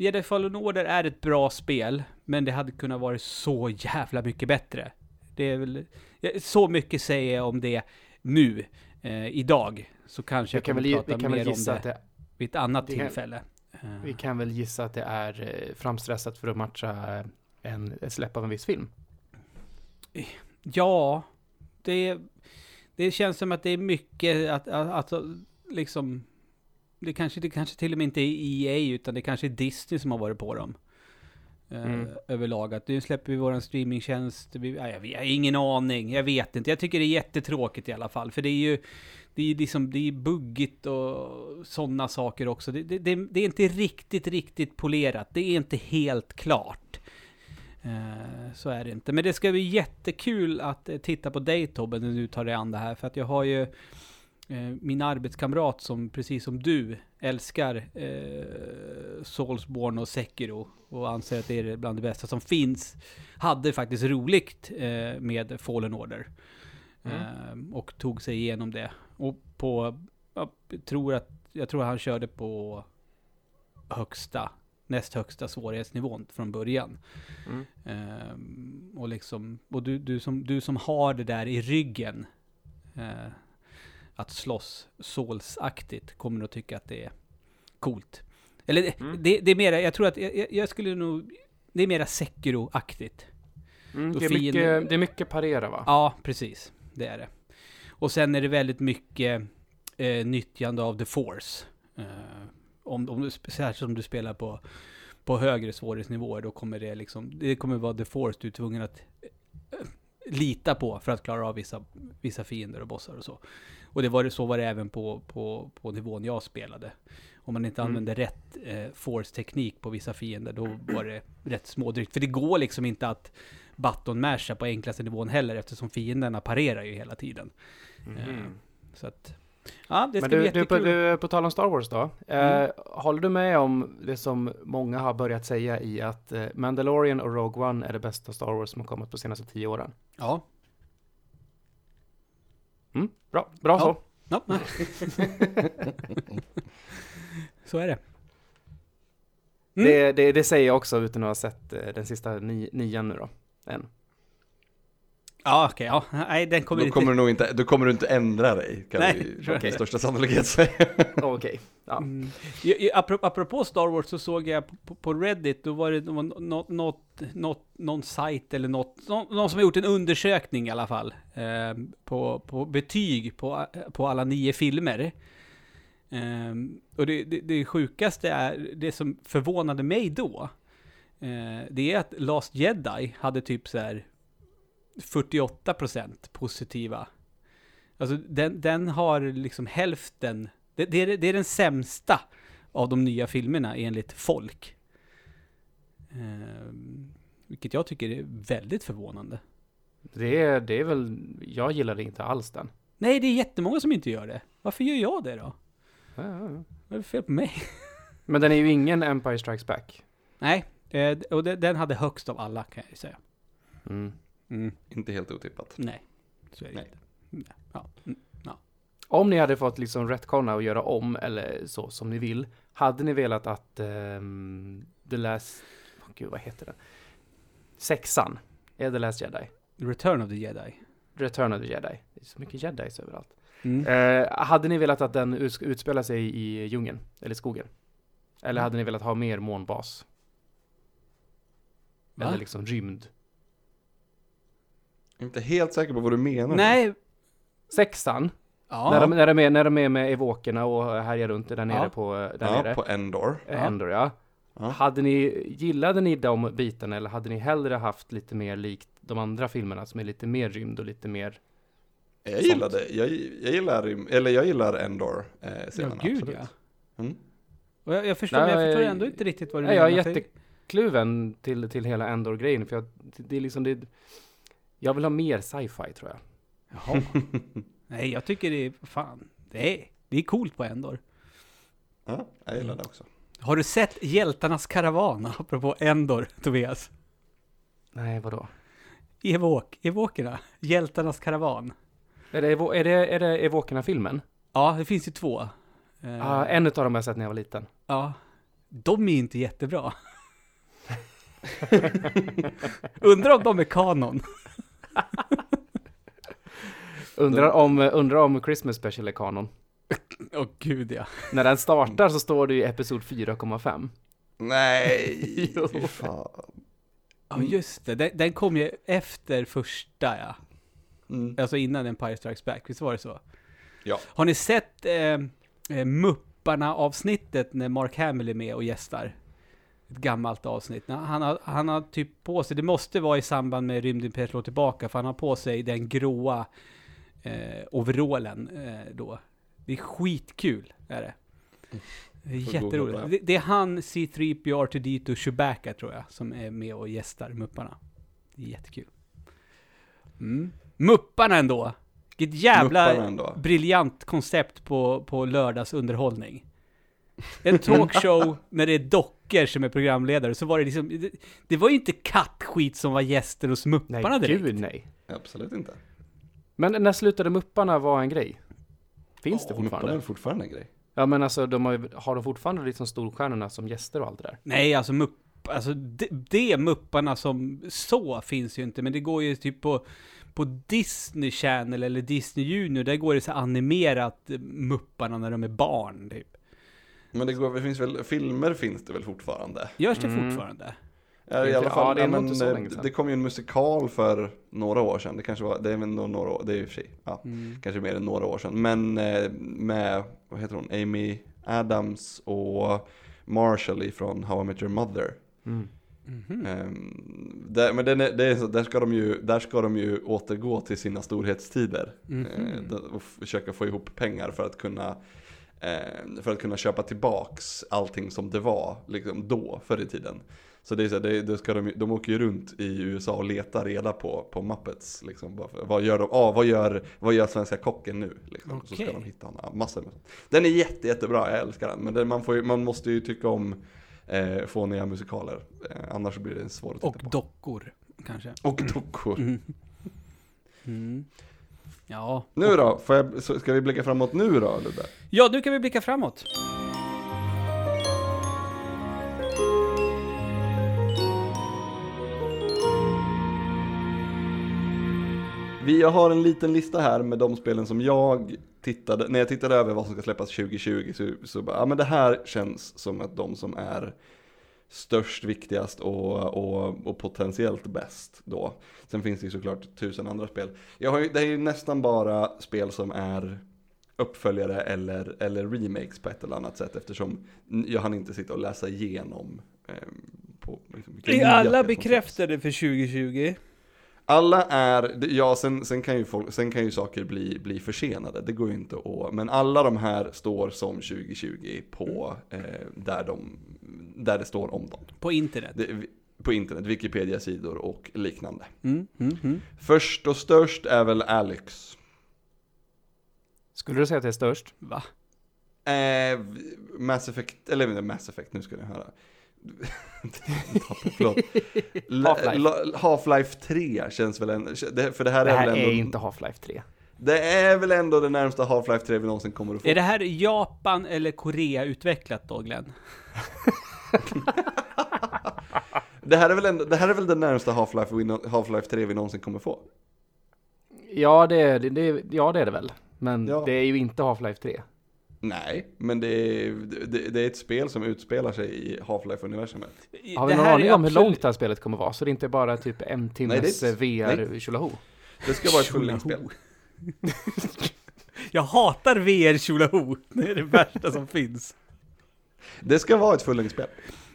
Jedi Fallen Order är ett bra spel, men det hade kunnat vara så jävla mycket bättre. Det är väl, så mycket säger jag om det nu, eh, idag. Så kanske jag kan kommer väl, prata mer om det, att det, vid ett annat det tillfälle. Eh, vi kan väl gissa att det är eh, framstressat för att matcha en, ett släpp av en viss film. Ja, det, det känns som att det är mycket att, att, att liksom... Det kanske, det kanske till och med inte är EA, utan det kanske är Disney som har varit på dem. Eh, Mm. överlag. Att nu släpper vi våran streamingtjänst. Vi, ja, jag, jag har ingen aning, jag vet inte. Jag tycker det är jättetråkigt i alla fall. För det är ju... Det är liksom, det är buggigt och sådana saker också. Det, det, det, är inte riktigt, riktigt polerat. Det är inte helt klart. Eh, så är det inte. Men det ska bli jättekul att eh, titta på dig Tobbe när du tar dig an det här. För att jag har ju eh, min arbetskamrat som precis som du älskar eh, Soulsborne och Sekiro. Och anser att det är bland det bästa som finns. Hade faktiskt roligt eh, med Fallen Order. Eh, och tog sig igenom det. Och på, jag tror att, jag tror han körde på högsta, näst högsta svårighetsnivån från början. Mm. Ehm, och liksom, och du, du, som, du som har det där i ryggen, eh, att slåss Souls-aktigt, kommer nog tycka att det är coolt. Eller det, Mm. det, det är mera, jag tror att, jag, jag- skulle nog, det är mera Sekiro-aktigt. Mm, det, är mycket, det är mycket parera va? Ja, precis. Det är det. Och sen är det väldigt mycket eh, nyttjande av the force. Eh, om, om du, särskilt om du spelar på, på högre svårighetsnivåer, då kommer det liksom, det kommer vara the force du är tvungen att eh, lita på för att klara av vissa, vissa fiender och bossar och så. Och det var, det- så var det även på, på, på nivån jag spelade. Om man inte Mm. använde rätt eh, force-teknik på vissa fiender, då var det rätt smådrygt. För det går liksom inte att button masha på enklaste nivån heller, eftersom fienderna parerar ju hela tiden. Eh, Så att, ja, det ska Men bli du, du, på, jättekul. du, på tal om Star Wars då. Mm. Eh, håller du med om det som många har börjat säga i att eh, Mandalorian och Rogue One är det bästa Star Wars som har kommit på senaste tio åren? Ja. Mm, bra, bra Ja. så. Ja. så är det. Mm. Det, det, det säger jag också utan att ha sett eh, den sista ni, nian nu då. Än. Ja, okej, ja. Nej, den kommer Då inte... kommer, du nog inte, då kommer du inte ändra dig, kan Nej, vi med största sannolikhet säga. Okej, ja. Mm. Apropå Star Wars så såg jag på, på Reddit, då var det något, något, någon sajt eller något, någon, någon som har gjort en undersökning i alla fall, eh, på, på betyg på, på alla nio filmer. Ehm, och det, det, det sjukaste är, det som förvånade mig då, eh, det är att Last Jedi hade typ så här 48% positiva. Alltså den, den har liksom hälften, det, det, är, det är den sämsta av de nya filmerna enligt folk. Ehm, vilket jag tycker är väldigt förvånande. Det, är, det är väl, jag gillade inte alls den. Nej, det är jättemånga som inte gör det. Varför gör jag det då? Ja, ja, ja. Vad är det fel på mig? Men den är ju ingen Empire Strikes Back. Nej, eh, och de- den hade högst av alla kan jag ju säga. Mm. Mm. Inte helt otippat. Nej, så är det Nej. inte. Nej. Ja. Mm. Om ni hade fått liksom retconna och göra om eller så som ni vill, hade ni velat att ehm, The Last, oh, gud vad heter den? Sexan, är The Last Jedi. Return of the Jedi. Return of the Jedi. Det är så mycket jedis överallt. Mm. Eh, hade ni velat att den utspelar sig i djungeln? Eller skogen? Eller hade ni velat ha mer månbas? Va? Eller liksom rymd? Inte helt säker på vad du menar. Nej. Sexan, Ja. när, de, när, de är, när de är med evokerna och härjar runt där nere Ja. på, där Ja, nere. på Endor. Eh, Ja. Endor, ja. Ja. Hade ni, gillade ni de bitarna eller hade ni hellre haft lite mer likt de andra filmerna som är lite mer rymd och lite mer Jag Sånt. gillar det. Jag, jag gillar, eller jag gillar Endor eh, Ja, scenen, gud absolut. ja. Mm. Och jag, jag, förstår, Nej, men jag förstår jag- ändå inte riktigt vad du Nej, jag är menar. jättekluven till, till hela Endor-grejen för jag, det är liksom det Jag vill ha mer sci-fi tror jag Jaha. Nej, jag tycker det är, fan, det är, det är coolt på Endor. Ja, jag gillar det också. Har du sett Hjältarnas karavan, apropå Endor, Tobias? Nej, vadå? Evok, Evokerna, Hjältarnas karavan. Är det, är det, är det Evokerna-filmen? Ja, det finns ju två. Eh, Ja, en av dem har jag sett när jag var liten Ja. De är inte jättebra. Undrar om de är kanon. Undrar om, undrar om Christmas Special är kanon Åh gud ja. När den startar så står det i Episod 4,5 Nej, Jo. fan. Ja just det, den, den kom ju efter första ja. Mm. Alltså innan Empire Strikes Back, visst var det så? Ja. Har ni sett eh, eh, Mupparna-avsnittet när Mark Hamill är med och gästar? Ett gammalt avsnitt. Han har, han har typ på sig, det måste vara i samband med Rymdimperiet slår tillbaka, för han har på sig den gråa eh, overallen eh, då. Det är skitkul, är det. Det är jätteroligt. det. Det, är han, C3PO, R2D2, Chewbacca tror jag, som är med och gästar Mupparna. Det är jättekul. Mm. Mupparna ändå! Vilket jävla ändå. briljant koncept på, på lördagsunderhållning. En talkshow när det är dockor som är programledare, så var det liksom, det, det var ju inte kattskit som var gäster hos Mupparna Nej, direkt. gud nej Absolut inte. Men när slutade Mupparna vara en grej? Finns det Ja, Mupparna fortfarande? är fortfarande en grej. Ja men alltså, de har, har de fortfarande liksom storstjärnorna som gäster och allt det där? Nej, alltså Mupp, alltså det, det Mupparna som så finns ju inte, men det går ju typ på, på Disney Channel eller Disney Junior, där går det så animerat eh, Mupparna när de är barn, typ. Men det, går, det finns väl, filmer finns det väl fortfarande? Görs det Mm. fortfarande? Ja, I alla ja, fall, det är ja, nog men, eh, sedan. det kom ju en musikal för några år sedan. Det kanske var, det är väl några år, det är i och för sig, ja, Mm. kanske mer än några år sedan. Men eh, med, vad heter hon, Amy Adams och Marshall ifrån How I Met Your Mother. Mm. Mhm. Ehm, där, men den är, det är så, där, ska de ju, där ska de ju återgå till sina storhetstider. Mhm. Eh, d- och försöka få ihop pengar för att kunna eh, för att kunna köpa tillbaks allting som det var liksom då, förr i tiden. Så det är så, här, det, det ska de, de åker ju runt i USA och letar reda på, på Muppets. Liksom, vad gör de? Ah, vad, gör, vad gör svenska kocken nu? Liksom. Så ska de hitta honom. Massor med. Den är jätte, jättebra, jag älskar den. Men den, man, får man måste ju tycka om eh, fåniga musikaler. Eh, annars blir det svårt att titta Och på. dockor, kanske. Och dockor. Mm. Mm. Ja. Nu då? Får jag, ska vi blicka framåt nu då Ludde? Ja, nu kan vi blicka framåt. Vi jag har en liten lista här med de spelen som jag tittade, när jag tittade över vad som ska släppas 2020 så, så bara, ja men det här känns som att de som är störst, viktigast och, och, och potentiellt bäst då. Sen finns det ju såklart tusen andra spel. Jag har ju, det är ju nästan bara spel som är uppföljare eller, eller remakes på ett eller annat sätt eftersom jag hann inte sitta och läsa igenom eh, på liksom, Är alla bekräftade för 2020? Alla är, ja sen, sen, kan, ju folk, sen kan ju saker bli, bli försenade, det går ju inte att, men alla de här står som 2020 på, eh, där, de, där det står om dem. På internet? Det, på internet, Wikipedia-sidor och liknande. Mm, mm, mm. Först och störst är väl Alex. Skulle du säga att det är störst? Va? Eh, Mass Effect, eller Mass Effect, nu ska ni höra. Half-Life. Half-Life 3 känns väl en, det, för det här, Det är här väl ändå, är inte Half-Life 3. det är väl ändå det närmsta Half-Life 3 vi någonsin kommer att få. Är det här Japan eller Korea utvecklat då Glenn? Det här är väl, ändå, det här är väl det närmsta Half-Life, Half-Life 3 vi någonsin kommer få? Ja, det är det, det, ja, det är det väl. Men Ja. det är ju inte Half-Life 3. Nej, men det är, det, det är ett spel som utspelar sig i Half-Life-universumet. Har vi någon aning om hur långt det här spelet kommer vara? Så det är inte bara typ en timmes eh, det ska vara ett fullängdsspel. Jag hatar VR Tjolaho. Det är det värsta som finns. Det ska vara ett fullängdsspel.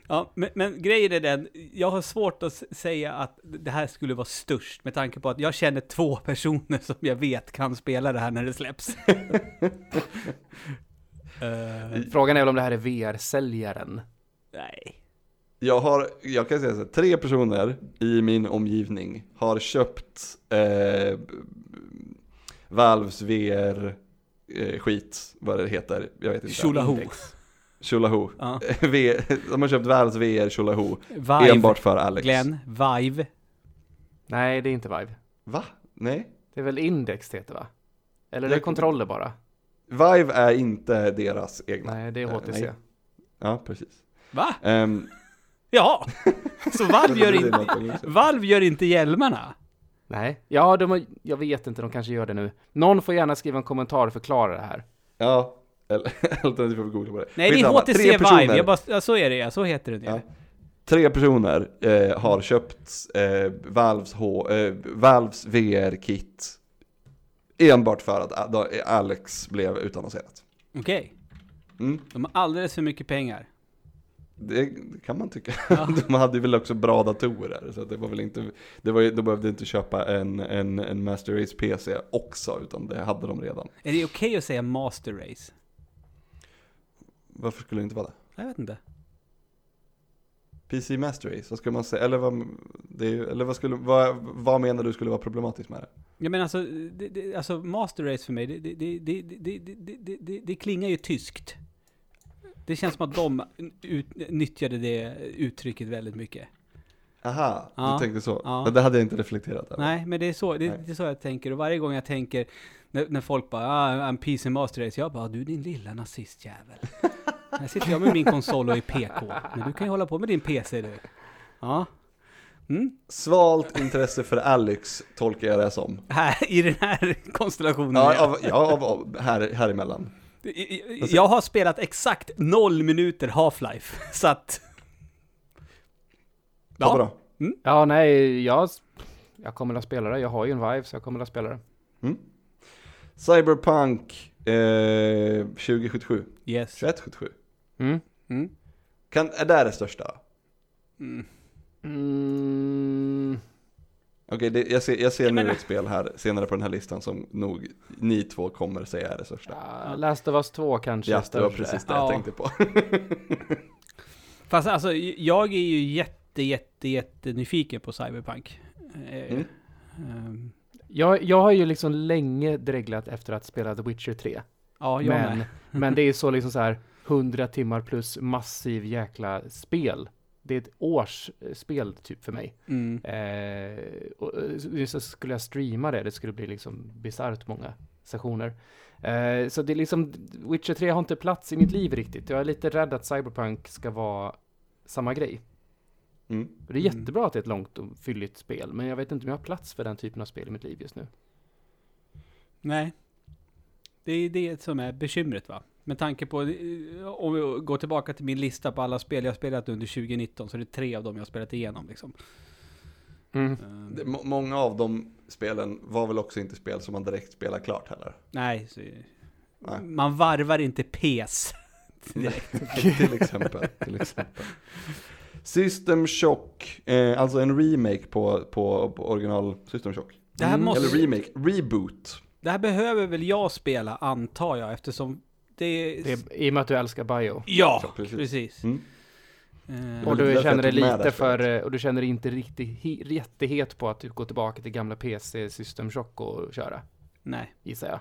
Ja, men, men grejen är den, jag har svårt att säga att det här skulle vara störst med tanke på att jag känner två personer som jag vet kan spela det här när det släpps. Eh, Frågan är väl om det här är VR-säljaren. nej. Jag har, jag kan säga så här, tre personer i min omgivning har köpt eh, Valves VR eh, skit, vad det heter, jag vet inte. Tjolaho. Tjolaho. Ja. De har köpt Valves VR Tjolaho enbart för Alex. Glenn, Vive. Nej, det är inte Vive. Va? Nej? Det är väl Index det heter va? Eller är Det- det kontroller bara? Vive är inte deras egna. Nej, det är Eh, HTC. nej. Ja, precis. Va? Um, Ja! Så Valve gör, inte, Valve gör inte hjälmarna? Nej, ja, de har, jag vet inte, de kanske gör det nu. Någon får gärna skriva en kommentar och förklara det här. Ja, eller alternativt får vi googla på det. Nej, det är. HTC Tre Vive. Jag bara, ja, så är det ja, så heter det. Ja. Ja. Tre personer eh, har köpt eh, Valves, H, eh, Valves VR-kit enbart för att Alex blev utannonserat. Okej. Mm, De har alldeles för mycket pengar. det, kan man tycka. Ja. De hade väl också bra datorer, så det var väl inte, det var, de behövde inte köpa en, en, en Master Race PC också, utan det hade de redan. Är det okej att säga Master Race? Varför skulle det inte vara det? Jag vet inte. PC Master Race, vad ska man säga? Eller vad, det eller vad, skulle, vad, vad menar du skulle vara problematiskt med det? Ja men alltså, det, det, alltså Master Race för mig, det, det, det, det, det, det, det klingar ju tyskt. Det känns som att de utnyttjade det uttrycket väldigt mycket. Aha, ja, du tänkte så. Ja. Det hade jag inte reflekterat över. Nej, men det är, så, det, det, är så jag tänker. Och varje gång jag tänker, när, när folk bara ah, I'm peace and master race, jag bara du din lilla nazistjävel. här sitter jag med min konsol och är PK. Men du kan ju hålla på med din PC du. Ja, Mm. Svalt intresse för Alex tolkar jag det som. Här, I den här konstellationen. Ja, ja. av, ja av, av, här, här emellan. Jag har spelat exakt noll minuter Half-Life, så att... Ja. Bra. Ja, nej, jag, jag kommer att spela det. Jag har ju en Vive, så jag kommer att spela det. Cyberpunk eh, 2077, yes. 2177. Mm. Mm. Kan, är det det största? Mm. Mm. Okej, det, jag ser, jag ser Jag nu menar- ett spel här senare på den här listan som nog ni två kommer säga är det största. Ja, Last of Us 2 kanske Ja, det var precis det Ja. jag tänkte på. Fast alltså, jag är ju jätte, jätte, jätte nyfiken på Cyberpunk. Eh, Mm. ehm, Jag, jag har ju liksom länge dreglat efter att spela The Witcher 3. ja, jag Men, med. men det är så liksom så här 100 timmar plus massiv jäkla spel. Det är ett års spel typ för mig. Mm. Eh, och eh, så skulle jag streama det, det skulle bli liksom bisarrt många sessioner. Eh, så det är liksom, Witcher 3 har inte plats i mitt liv riktigt. Jag är lite rädd att Cyberpunk ska vara samma grej. Mm. Det är Mm. jättebra att det är ett långt och fylligt spel, men jag vet inte om jag har plats för den typen av spel i mitt liv just nu. Nej. Det är det som är bekymret va. Med tanke på, eh, om vi går tillbaka till min lista på alla spel jag har spelat under 2019, så är det tre av dem jag har spelat igenom liksom. Det, må- många av de spelen var väl också inte spel som man direkt spelar klart heller. nej, så, Nej. man varvar inte PES. direkt. till exempel. Till exempel. System Shock, eh, alltså en remake på, på, på original System Shock. Det här, Mm. måste, Eller remake, reboot. det här behöver väl jag spela, antar jag, eftersom det är... Det är, I och med att du älskar bio. ja, Ja, precis. precis. Mm. Eh, Och du känner dig lite för, eh, och du känner dig inte riktigt he- rättighet på att du går tillbaka till gamla PC System Shock och köra, nej. gissar jag.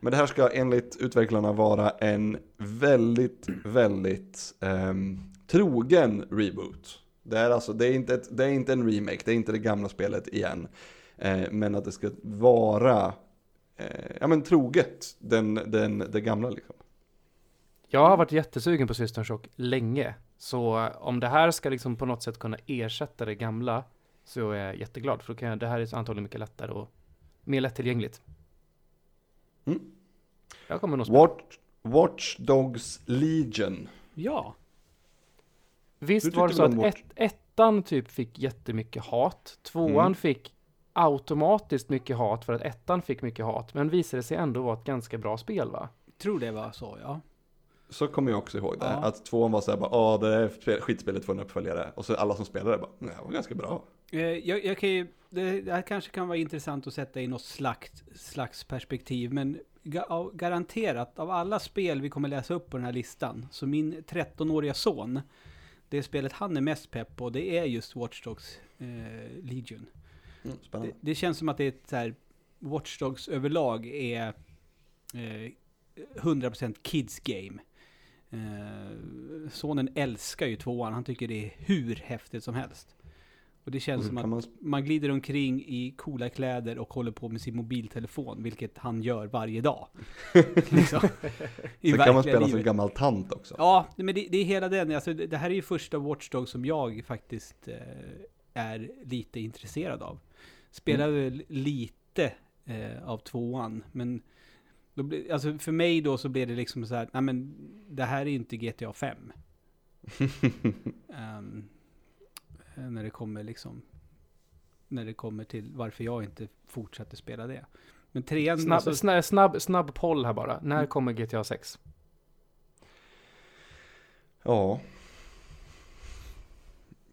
Men det här ska enligt utvecklarna vara en väldigt, väldigt ehm, trogen reboot. Det är alltså, det är inte, ett, det är inte en remake, det är inte det gamla spelet igen. Eh, men att det ska vara, eh, ja men troget den, den, det gamla liksom. Jag har varit jättesugen på System Shock länge. Så om det här ska liksom på något sätt kunna ersätta det gamla så är jag jätteglad. För då kan jag, det här är antagligen mycket lättare och mer lättillgängligt. Mm. Jag kommer nog spela. Watch, Watch Dogs Legion. Ja. Visst var det så att ett, ettan typ fick jättemycket hat. Tvåan Mm. fick automatiskt mycket hat för att ettan fick mycket hat. Men visade sig ändå vara ett ganska bra spel va? Tror det var så, ja. Så kommer jag också ihåg det. Ja. Att tvåan var såhär bara, ja det är spel- skitspelet får en uppföljare. Och så alla som spelade bara, nej det var ganska bra. Eh, jag, jag kan ju, det, det här kanske kan vara intressant att sätta i något slags, slags perspektiv, men ga, garanterat av alla spel vi kommer läsa upp på den här listan, så min 13-åriga son, det spelet han är mest pepp på, det är just Watch Dogs eh, Legion. Mm, Det, spännande. det känns som att det är ett så här, Watch Dogs överlag är eh, 100% kids game. Eh, sonen älskar ju tvåan, han tycker det är hur häftigt som helst. Och det känns som att man, man glider omkring i coola kläder och håller på med sin mobiltelefon, vilket han gör varje dag. liksom. I sen kan man spela som livet. gammal tant också. Ja, men det, det är hela den. Alltså, det det här är ju första Watchdog som jag faktiskt eh, är lite intresserad av. Spelar Mm. väl lite eh, av tvåan, men då blir, alltså för mig då så blir det liksom så här, nej men det här är ju inte GTA 5. Ehm, eh, när det kommer liksom, när det kommer till varför jag inte fortsatte spela det. Men trean, Snabb, alltså, snabb, snabb, snabb poll här bara. När Mm. kommer GTA 6? Ja.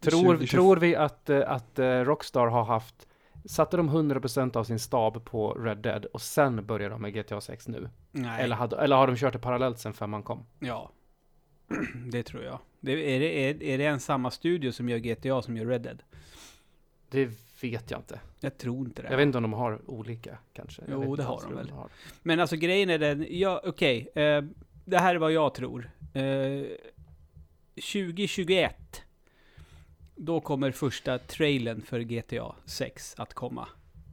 Tror, 2020 tror vi att, eh, att eh, Rockstar har haft, satte de 100% av sin stab på Red Dead och sen börjar de med GTA 6 nu? nej. Eller, hade, eller har de kört det parallellt sen femman kom? Ja, det tror jag. Det, är, det, är, är det en samma studio som gör GTA som gör Red Dead? Det vet jag inte. Jag tror inte det. Jag vet inte om de har olika kanske. Jag Jo, det har de väl. har. Men alltså grejen är den, ja okej, eh, det här är vad jag tror. Eh, 2021, då kommer första trailern för GTA 6 att komma.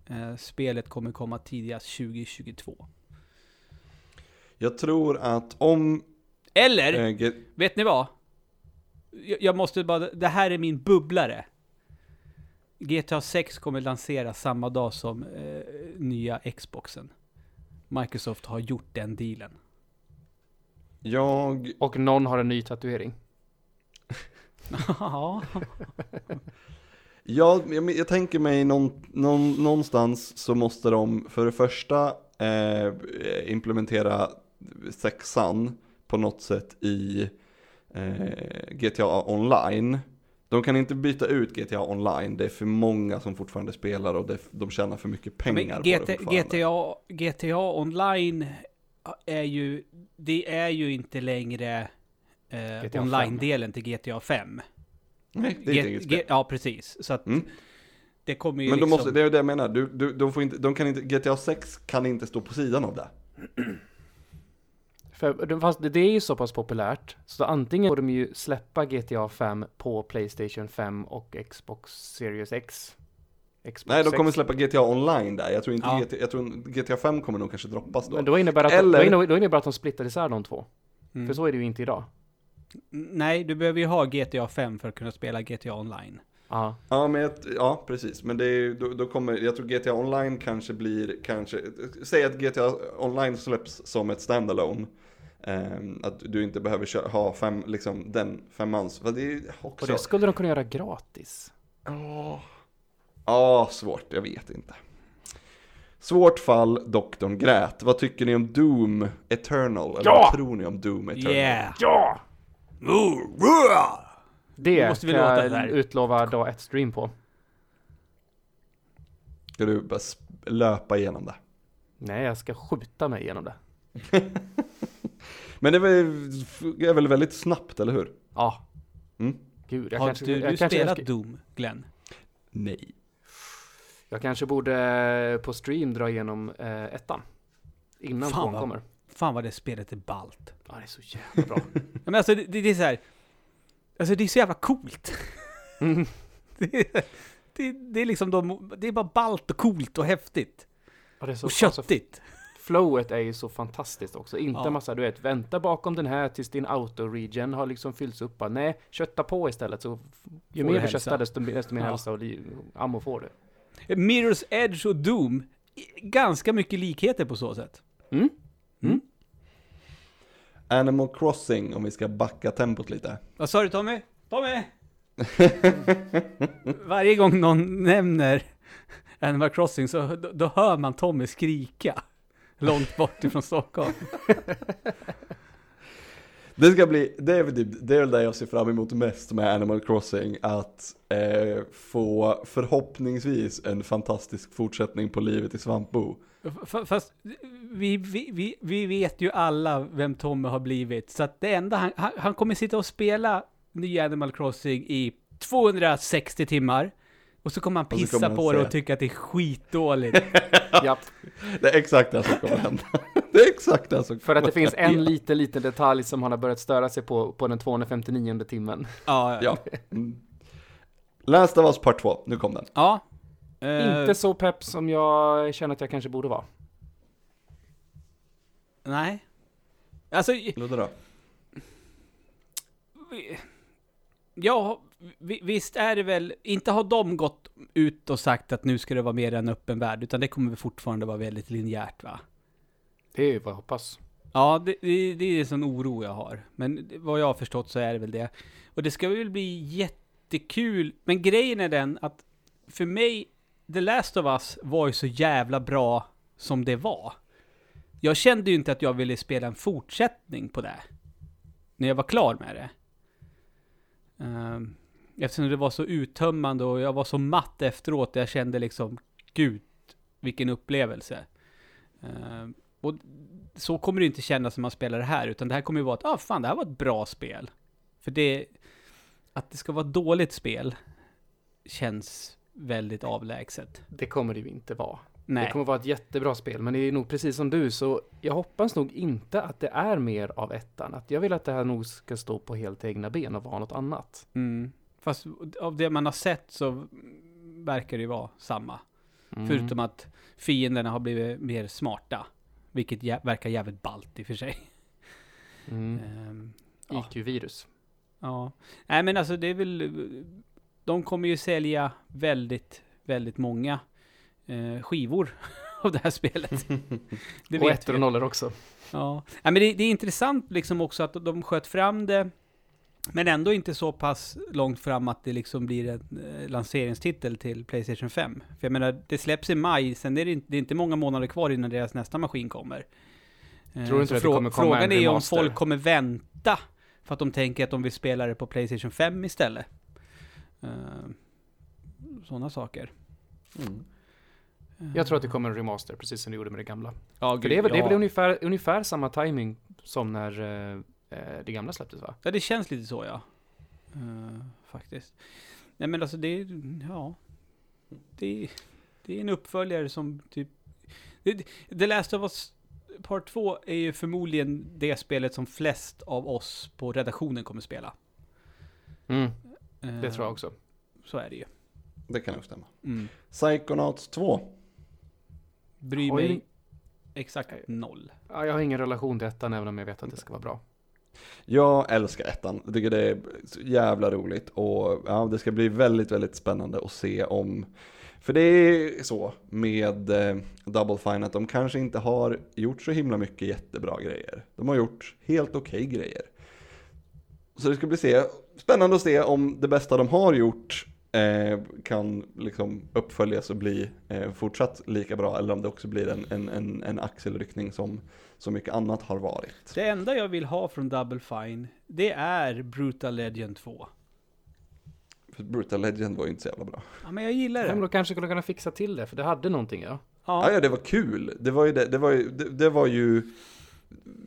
Eh, spelet kommer komma tidigast 2022. Jag tror att om... Eller, G- vet ni vad? Jag, jag måste bara, det här är min bubblare. GTA 6 kommer lanseras samma dag som eh, nya Xboxen. Microsoft har gjort den dealen. jag... Och någon har en ny tatuering. Ja. Ja, jag, jag tänker mig någon, någon, någonstans så måste de för det första eh, implementera sexan på något sätt i eh, GTA online. De kan inte byta ut GTA online, det är för många som fortfarande spelar och det, de tjänar för mycket pengar på det GT. GTA, GTA online är ju, det är ju inte längre eh, online-delen till GTA 5. Nej, det är inte G- eget G- spel. ja, precis. Så att Mm. det kommer ju Men liksom... måste, det är det jag menar, du, du, de, får inte, de kan inte, GTA 6 kan inte stå på sidan av det. För, fast det är ju så pass populärt, så antingen får de ju släppa GTA 5 på Playstation 5 och Xbox Series X. Xbox Nej, de 6. kommer släppa GTA online där. Jag tror inte Ja. GTA, jag tror GTA 5 kommer nog kanske droppas då. Men då innebär, att, Eller- då, innebär, då innebär det att de splittar isär de två. Mm. För så är det ju inte idag. Nej, du behöver ju ha GTA 5 för att kunna spela GTA online. Ja. Ja, men jag, ja, precis. Men det är, då, då kommer, jag tror GTA online kanske blir, kanske, säg att GTA online släpps som ett standalone. Ehm, att du inte behöver kö- ha fem, liksom den femmans. För det är Och också... det skulle de kunna göra gratis. Ja, Ja, svårt, jag vet inte. Svårt fall, doktorn grät. Vad tycker ni om Doom Eternal? Eller Ja! vad tror ni om Doom Eternal? Yeah! Ja! Det måste vi kan låta jag utlova dag ett stream på. Ska du bara löpa igenom det? Nej, jag ska skjuta mig igenom det. Men det är väl, väldigt snabbt, eller hur? Ja. Mm. Gud, jag Har kanske, du, jag, du kanske, spelat jag, Doom, Glenn? Nej. jag kanske borde på stream dra igenom eh, ettan. Innan Fan, tvåan vad- kommer. Fan vad det spelet är ballt. Ja, det är så jävla bra. Ja, men alltså det, det är så här. Alltså det är så jävla coolt. Mm. Det är, det, det är liksom de, det är bara ballt och coolt och häftigt. Ja, det Och alltså, köttigt. flowet är ju så fantastiskt också. Inte Ja. massa, du vet, vänta bakom den här tills din auto-regen har liksom fyllts upp. Bara, Nej, kötta på istället. Så ju Får mer du köttar, desto, desto mer Ja. hälsa och ammo får du. Mirror's Edge och Doom, ganska mycket likheter på så sätt. Mm. Animal Crossing, om vi ska backa tempot lite. Vad sa du Tommy? Tommy! Varje gång någon nämner Animal Crossing så då, då hör man Tommy skrika. Långt bort ifrån Stockholm. Det ska bli, det är väl typ, det är väl det jag ser fram emot mest med Animal Crossing, att eh, få förhoppningsvis en fantastisk fortsättning på livet i Svampbo. Fast vi, vi, vi, vi vet ju alla vem Tommy har blivit. Så att det enda han, han, han kommer sitta och spela nya Animal Crossing i 260 timmar. Och så kommer han pissa kommer på det och tycka att det är skitdåligt. Japp. Det är exakt det som kommer hända. Det är exakt det som För att det kommer finns en liten, liten detalj som han har börjat störa sig på, på den 259 timmen. ja, Ja. Mm. Last of Us Part 2, nu kom den. ja. Eh, Inte så pepp som jag känner att jag kanske borde vara. Nej. Alltså, Ludde då? ja, vi- visst är det väl, inte har de gått ut och sagt att nu ska det vara mer en öppen värld, utan det kommer fortfarande vara väldigt linjärt va? Det är ju vad jag hoppas. Ja, det, det, det är en sån oro jag har. Men vad jag har förstått så är det väl det. Och det ska väl bli jättekul. Men grejen är den att för mig, The Last of Us var ju så jävla bra som det var. Jag kände ju inte att jag ville spela en fortsättning på det. När jag var klar med det. Ehm, eftersom det var så uttömmande och jag var så matt efteråt. Jag kände liksom, gud, vilken upplevelse. Ehm, och så kommer det inte kännas när man spelar det här, utan det här kommer ju vara att, ah fan, det här var ett bra spel. För det, att det ska vara ett dåligt spel, känns väldigt avlägset. Det kommer det ju inte vara. Nej. Det kommer vara ett jättebra spel, men det är nog precis som du, så jag hoppas nog inte att det är mer av ettan. Att jag vill att det här nog ska stå på helt egna ben och vara något annat. Mm. Fast av det man har sett så verkar det ju vara samma. Mm. Förutom att fienderna har blivit mer smarta. Vilket jä- verkar jävligt ballt i och för sig. Mm. Ehm, ja. IQ-virus. Ja, nej men alltså det är väl, de kommer ju sälja väldigt, väldigt många eh, skivor av det här spelet. Det och ettor och nollor också. Ja, nej, men det, det är intressant liksom också att de sköt fram det, men ändå inte så pass långt fram att det liksom blir en eh, lanseringstitel till Playstation 5. För jag menar, det släpps i maj, sen är det inte, det är inte många månader kvar innan deras nästa maskin kommer. Eh, Tror du inte så att det kommer komma Frågan är om folk kommer vänta för att de tänker att de vill spela det på Playstation 5 istället. Sådana saker. Mm. Jag tror att det kommer en remaster, precis som det gjorde med det gamla. Ja, För gud, det är väl, det är ja. väl ungefär, ungefär samma timing som när eh, eh, det gamla släpptes va? Ja, det känns lite så ja. Eh, faktiskt. Nej men alltså det ja. Det, det är en uppföljare som typ... Det, The Last of Us Part 2 är ju förmodligen det spelet som flest av oss på redaktionen kommer spela. Mm, Eh, det tror jag också. Så är det ju. Det kan nog stämma. Mm. Psychonauts 2. Bryr Oj. mig exakt noll. Ja, jag har ingen relation till ettan, även om jag vet att det ska vara bra. Jag älskar ettan. Jag tycker det är så jävla roligt och ja, det ska bli väldigt, väldigt spännande att se om för det är så med eh, Double Fine att de kanske inte har gjort så himla mycket jättebra grejer. De har gjort helt okej grejer. Så det ska bli se, spännande att se om det bästa de har gjort eh, kan liksom uppföljas och bli eh, fortsatt lika bra eller om det också blir en, en, en, en axelryckning som så mycket annat har varit. Det enda jag vill ha från Double Fine, det är Brutal Legend 2. För Brutal Legend var ju inte så jävla bra. Ja men jag gillar Ja, men det. de kanske skulle kunna fixa till det, för det hade någonting ja. Ja, ja, det var kul. Det var ju, det, det var ju, det, det var ju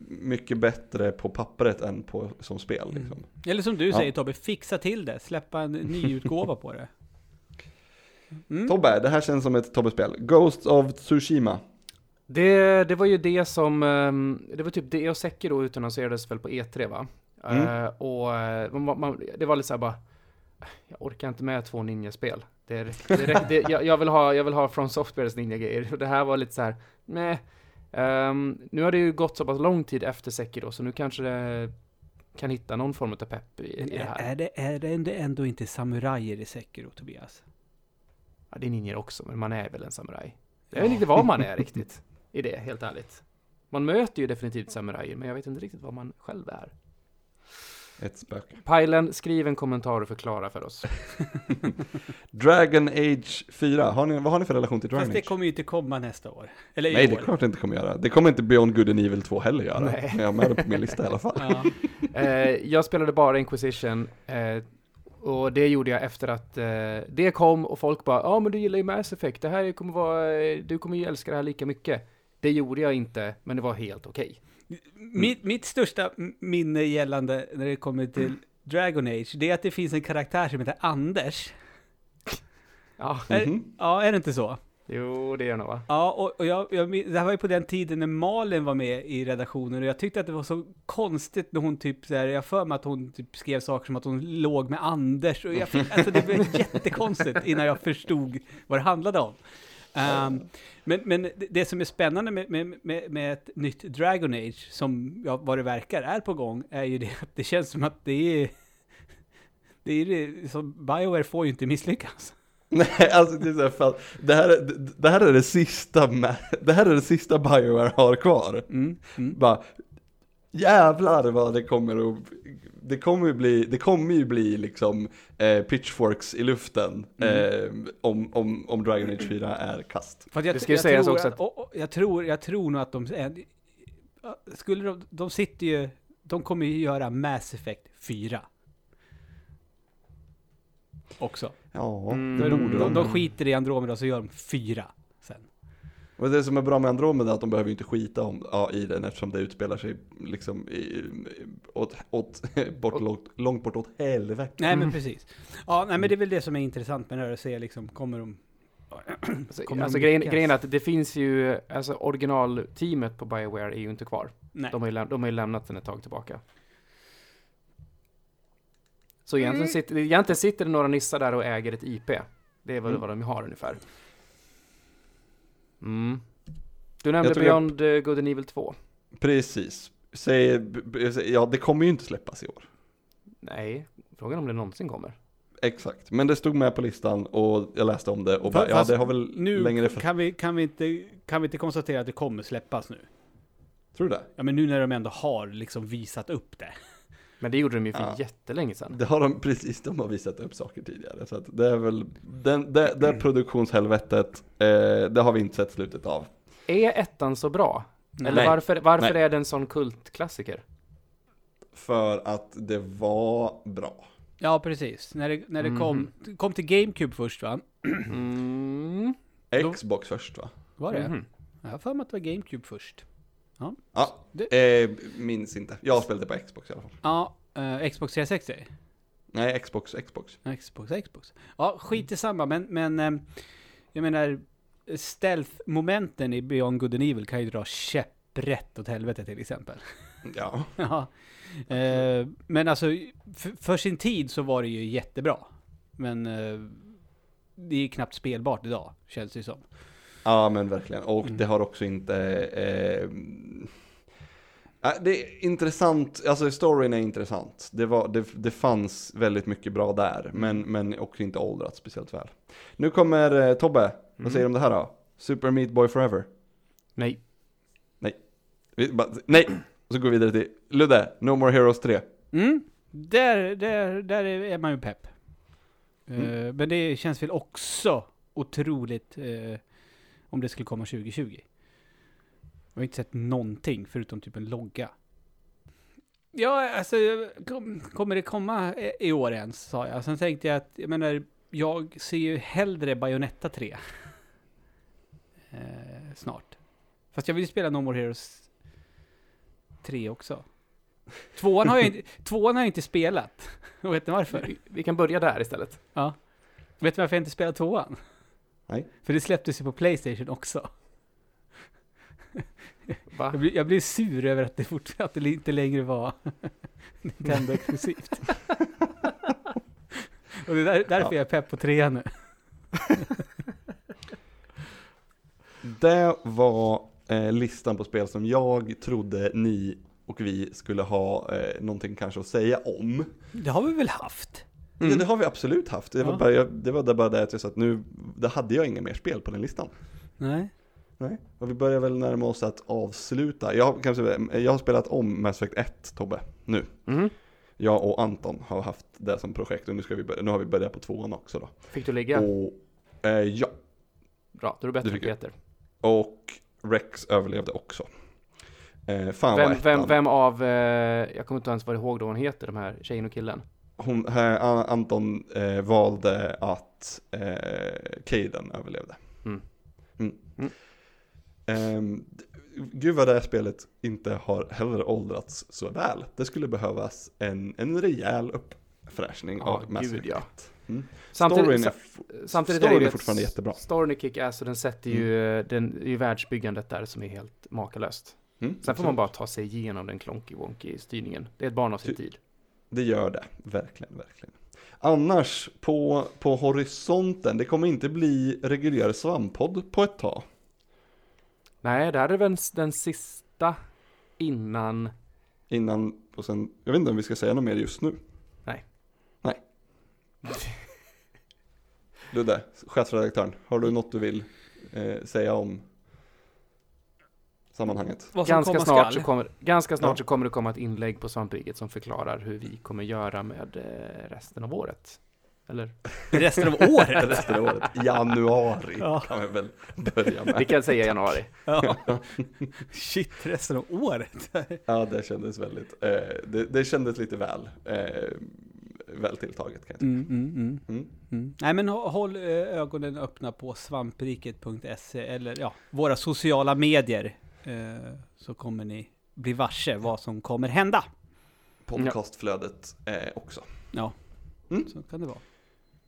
mycket bättre på pappret än på, som spel. Liksom. Eller som du Ja. säger Tobbe, fixa till det. Släppa en ny utgåva på det. Mm. Tobbe, det här känns som ett Tobbe-spel. Ghosts of Tsushima. Det, det var ju det som, ehm, det var typ det och Sekiro utannonserades väl på E3 va? Mm. Eh, och eh, man, man, det var lite så här bara, jag orkar inte med två ninjaspel. Det, är- det, är- det, jag, jag, vill ha, jag vill ha från Softwares ninja-grejer. Och det här var lite så här, nej. Ehm, nu har det ju gått så pass lång tid efter Sekiro, så nu kanske det kan hitta någon form av pepp i, Men i det är, här. är, det, är det ändå, inte samurajer i Sekiro, Tobias? Ja, det är ninjor också, men man är väl en samuraj. Jag vet inte vad man är riktigt i det, helt ärligt. Man möter ju definitivt samurajer, men jag vet inte riktigt vad man själv är. Ett spöke. Pajlen, skriv en kommentar och förklara för oss. Dragon Age 4, har ni, vad har ni för relation till Dragon Fast det Age? kommer ju inte komma nästa år. Eller Nej, det år. är klart det inte kommer göra. Det kommer inte Beyond Good and Evil 2 heller göra. Nej. Men jag har med det på min lista i alla fall. Ja. Eh, jag spelade bara Inquisition, eh, och det gjorde jag efter att eh, det kom och folk bara ja men du gillar ju Mass Effect, det här kommer vara, eh, du kommer ju älska det här lika mycket. Det gjorde jag inte, men det var helt okej. Mitt, mitt största minne gällande när det kommer till Dragon Age, det är att det finns en karaktär som heter Anders. Ja, Är, Mhm. Ja, är det inte så? jo det är det nog va? Ja, och, och jag, jag, det här var ju på den tiden när Malin var med i redaktionen och jag tyckte att det var så konstigt när hon typ så här, jag för mig att hon typ skrev saker som att hon låg med Anders och jag fick, alltså det blev jättekonstigt innan jag förstod vad det handlade om. Ehm, men, men det- som är spännande med, med, med, ett nytt Dragon Age, som ja, vad det verkar är på gång, är ju det att det känns som att det är det är det, som Bioware får ju inte misslyckas. Nej, alltså det är så här, fan, det här, är, det, det här är det sista, det här är det sista Bioware har kvar. Mm, mm. Bara, jävlar vad det kommer att, det kommer ju bli, det kommer ju bli liksom eh, pitchforks i luften eh, om, om, om Dragon Age 4 är kast. För att jag, Det ska ju jag sägas tror också att, att- jag, tror, jag tror nog att de... är- Skulle de... De sitter ju... De kommer ju göra Mass Effect 4. Också. Ja, Mm. de, de. de skiter i Andromeda och så gör de 4 Och det som är bra med Andromeda är att de behöver inte skita om, ja, i den eftersom det utspelar sig liksom i, åt, åt, bort, långt, långt bort åt helvete. Nej men Mm. precis. Ja, nej men det är väl det som är intressant med det här, att se liksom, kommer de... Alltså, Kommer de alltså grejen, grejen är att det finns ju, alltså originalteamet på Bioware är ju inte kvar. Nej. De har ju, läm- de har ju lämnat den ett tag tillbaka. Så egentligen sitter, egentligen sitter det några nissar där och äger ett IP. Det är väl Mm. vad de har ungefär. Mm. Du nämnde Jag Beyond uh, Good and Evil 2. Precis. Säg, ja, det kommer ju inte släppas i år. Nej, frågan om det någonsin kommer. Exakt, men det stod med på listan och jag läste om det och bara, ja det har väl Nu längre för... kan, vi, kan, vi inte, kan vi inte konstatera att det kommer släppas nu? Tror du det? Ja men nu när de ändå har liksom visat upp det. Men det gjorde de ju för Ja. jättelänge sedan. Det har de precis, de har visat upp saker tidigare. Så att det är väl, den, det, det produktionshelvetet, eh, det har vi inte sett slutet av. Är ettan så bra? Eller Nej. varför, varför Nej. är det en sån kultklassiker? För att det var bra. Ja precis. När det, när det Mhm. kom, det kom till GameCube först va? Mm. Då- Xbox först va? Var det? Mhm. Jag har för mig att det var GameCube först. Ja, Det- eh, minns inte. Jag spelade på Xbox i alla fall. Ja, eh, Xbox 360. Nej, Xbox, Xbox. Xbox, Xbox. Ja, skit i samma, men, men eh, jag menar, stealth-momenten i Beyond Good and Evil kan ju dra käpprätt åt helvete till exempel. Ja. ja. Eh, men alltså, för, sin tid så var det ju jättebra. Men eh, det är knappt spelbart idag, känns det som. Ja men verkligen, och Mm. det har också inte... Eh, äh, det är intressant, alltså storyn är intressant. Det, var, det, det fanns väldigt mycket bra där, men, men också inte åldrats speciellt väl. Nu kommer eh, Tobbe, vad Mm. säger du om det här då? Super Meat Boy Forever? Nej. Vi, bara, nej! Och så går vi vidare till Ludde, No More Heroes 3. Mm, där, där, där är man ju pepp. Eh, Mm. men det känns väl också otroligt eh, om det skulle komma 2020. Jag har inte sett någonting förutom typ en logga. Ja, alltså kom, kommer det komma i- år ens, sa jag. Sen tänkte jag att, jag menar, jag ser ju hellre Bayonetta 3. Eh, snart. Fast jag vill ju spela No More Heroes 3 också. Tvåan har jag inte, tvåan har jag inte spelat. Och vet ni varför? Vi, vi kan börja där istället. Ja. Vet ni varför jag inte spelar tvåan? Nej. För det släpptes ju på Playstation också. Va? Jag blir, jag blir sur över att det, fort, att det inte längre var Nintendo exklusivt. Och det är där, därför Ja. jag är pepp på trean nu. Det var eh, listan på spel som jag trodde ni och vi skulle ha eh, någonting kanske att säga om. Det har vi väl haft? Ja, det har vi absolut haft. Det var, Ja. bara, jag, det var bara det att jag sa att nu, det hade jag inga mer spel på den listan. Nej. Nej. Och vi börjar väl närma oss att avsluta. Jag, kanske, jag har spelat om Mass Effect 1, Tobbe, nu. Mm. Jag och Anton har haft det som projekt och nu, ska vi börja, nu har vi börjat på tvåan också då. Fick du ligga? Och, eh, ja, Bra, då är du bättre än. Peter. och Rex överlevde också. Eh, fan Vem, vad vem, vem av, eh, jag kommer inte ens vara ihåg då hon heter, de här tjejen och killen. Hon, här, An- Anton eh, valde att eh, Caden överlevde. Mm. Mm. Mm. Ehm, gud vad det här spelet inte har heller åldrats så väl. Det skulle behövas en, en rejäl uppfräschning Ja, av Mass Effect ja. 1. Mm. Samtidigt, Storyn är, samtidigt storyn är ett- fortfarande jättebra. Storyn är kick-ass och den sätter ju, den, det är ju världsbyggandet där som är helt makalöst. Mm, Sen får man bara ta sig igenom den klonky wonky styrningen. Det är ett barn av sin Ty- tid. Det gör det, verkligen, verkligen. Annars, på, på horisonten, det kommer inte bli reguljär svamppodd på ett tag. Nej, det här är väl den sista innan... Innan, och sen, jag vet inte om vi ska säga något mer just nu. Nej. Nej. Ludde, chefredaktören, har du något du vill eh, säga om sammanhanget? Ganska snart, så kommer, ganska snart Ja. så kommer det komma ett inlägg på Svampriket som förklarar hur vi kommer göra med eh, resten av året. Eller? Resten av året? Resten av året, januari Ja. kan vi väl börja Vi med. kan säga januari. Ja. Shit, resten av året? Ja, det kändes väldigt, eh, det, det kändes lite väl, eh, väl tilltaget kan jag tycka. Mm, mm, mm. Mm. Mm. Nej men hå- håll eh, ögonen öppna på svampriket.se eller ja, våra sociala medier. Eh, så kommer ni bli varse vad som kommer hända. Podcastflödet eh, också. Ja, Mm. så kan det vara.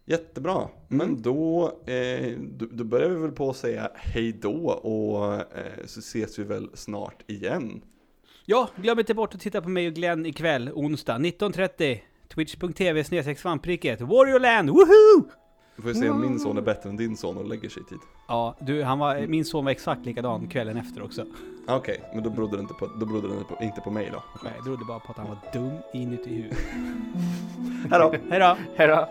Jättebra, men då, eh, då, då börjar vi väl på att säga hej då och eh, så ses vi väl snart igen. Ja, glöm inte bort att titta på mig och Glenn ikväll, onsdag 19.30. Twitch.tv snedstreck svampriket. Warriorland, woho! Vi får se om min son är bättre än din son och lägger sig i tid. Ja, du, han var, min son var exakt likadan kvällen efter också. Ah, Okej, men då berodde det inte på, då berodde det inte på, inte på mig då. Nej, det berodde bara på att han var dum inuti huvudet. Hej då! Hej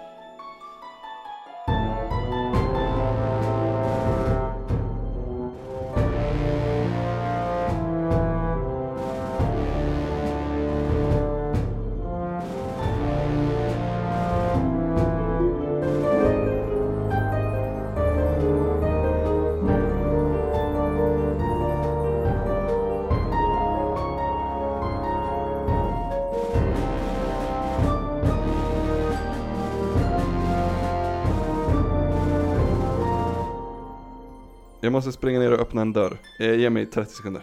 måste springa ner och öppna en dörr. Eh, ge mig 30 sekunder.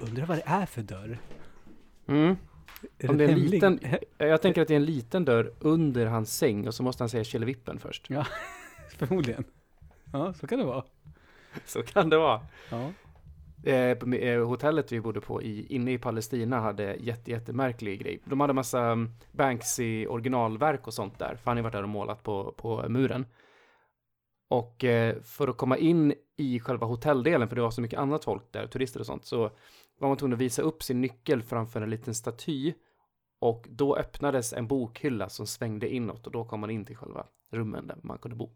Undrar vad det är för dörr? Mm. Är Om det är en hemlig? liten, jag tänker att det är en liten dörr under hans säng och så måste han säga Killevippen först. Förmodligen. Ja, så kan det vara. Så kan det vara. Ja. Eh, eh, hotellet vi bodde på i, inne i Palestina hade jätte, jättemärklig grej. De hade massa um, Banksy originalverk och sånt där. För han har varit där och målat på, på muren. Och eh, för att komma in i själva hotelldelen, för det var så mycket annat folk där, turister och sånt, så var man tvungen att visa upp sin nyckel framför en liten staty. Och då öppnades en bokhylla som svängde inåt och då kom man in till själva rummen där man kunde bo.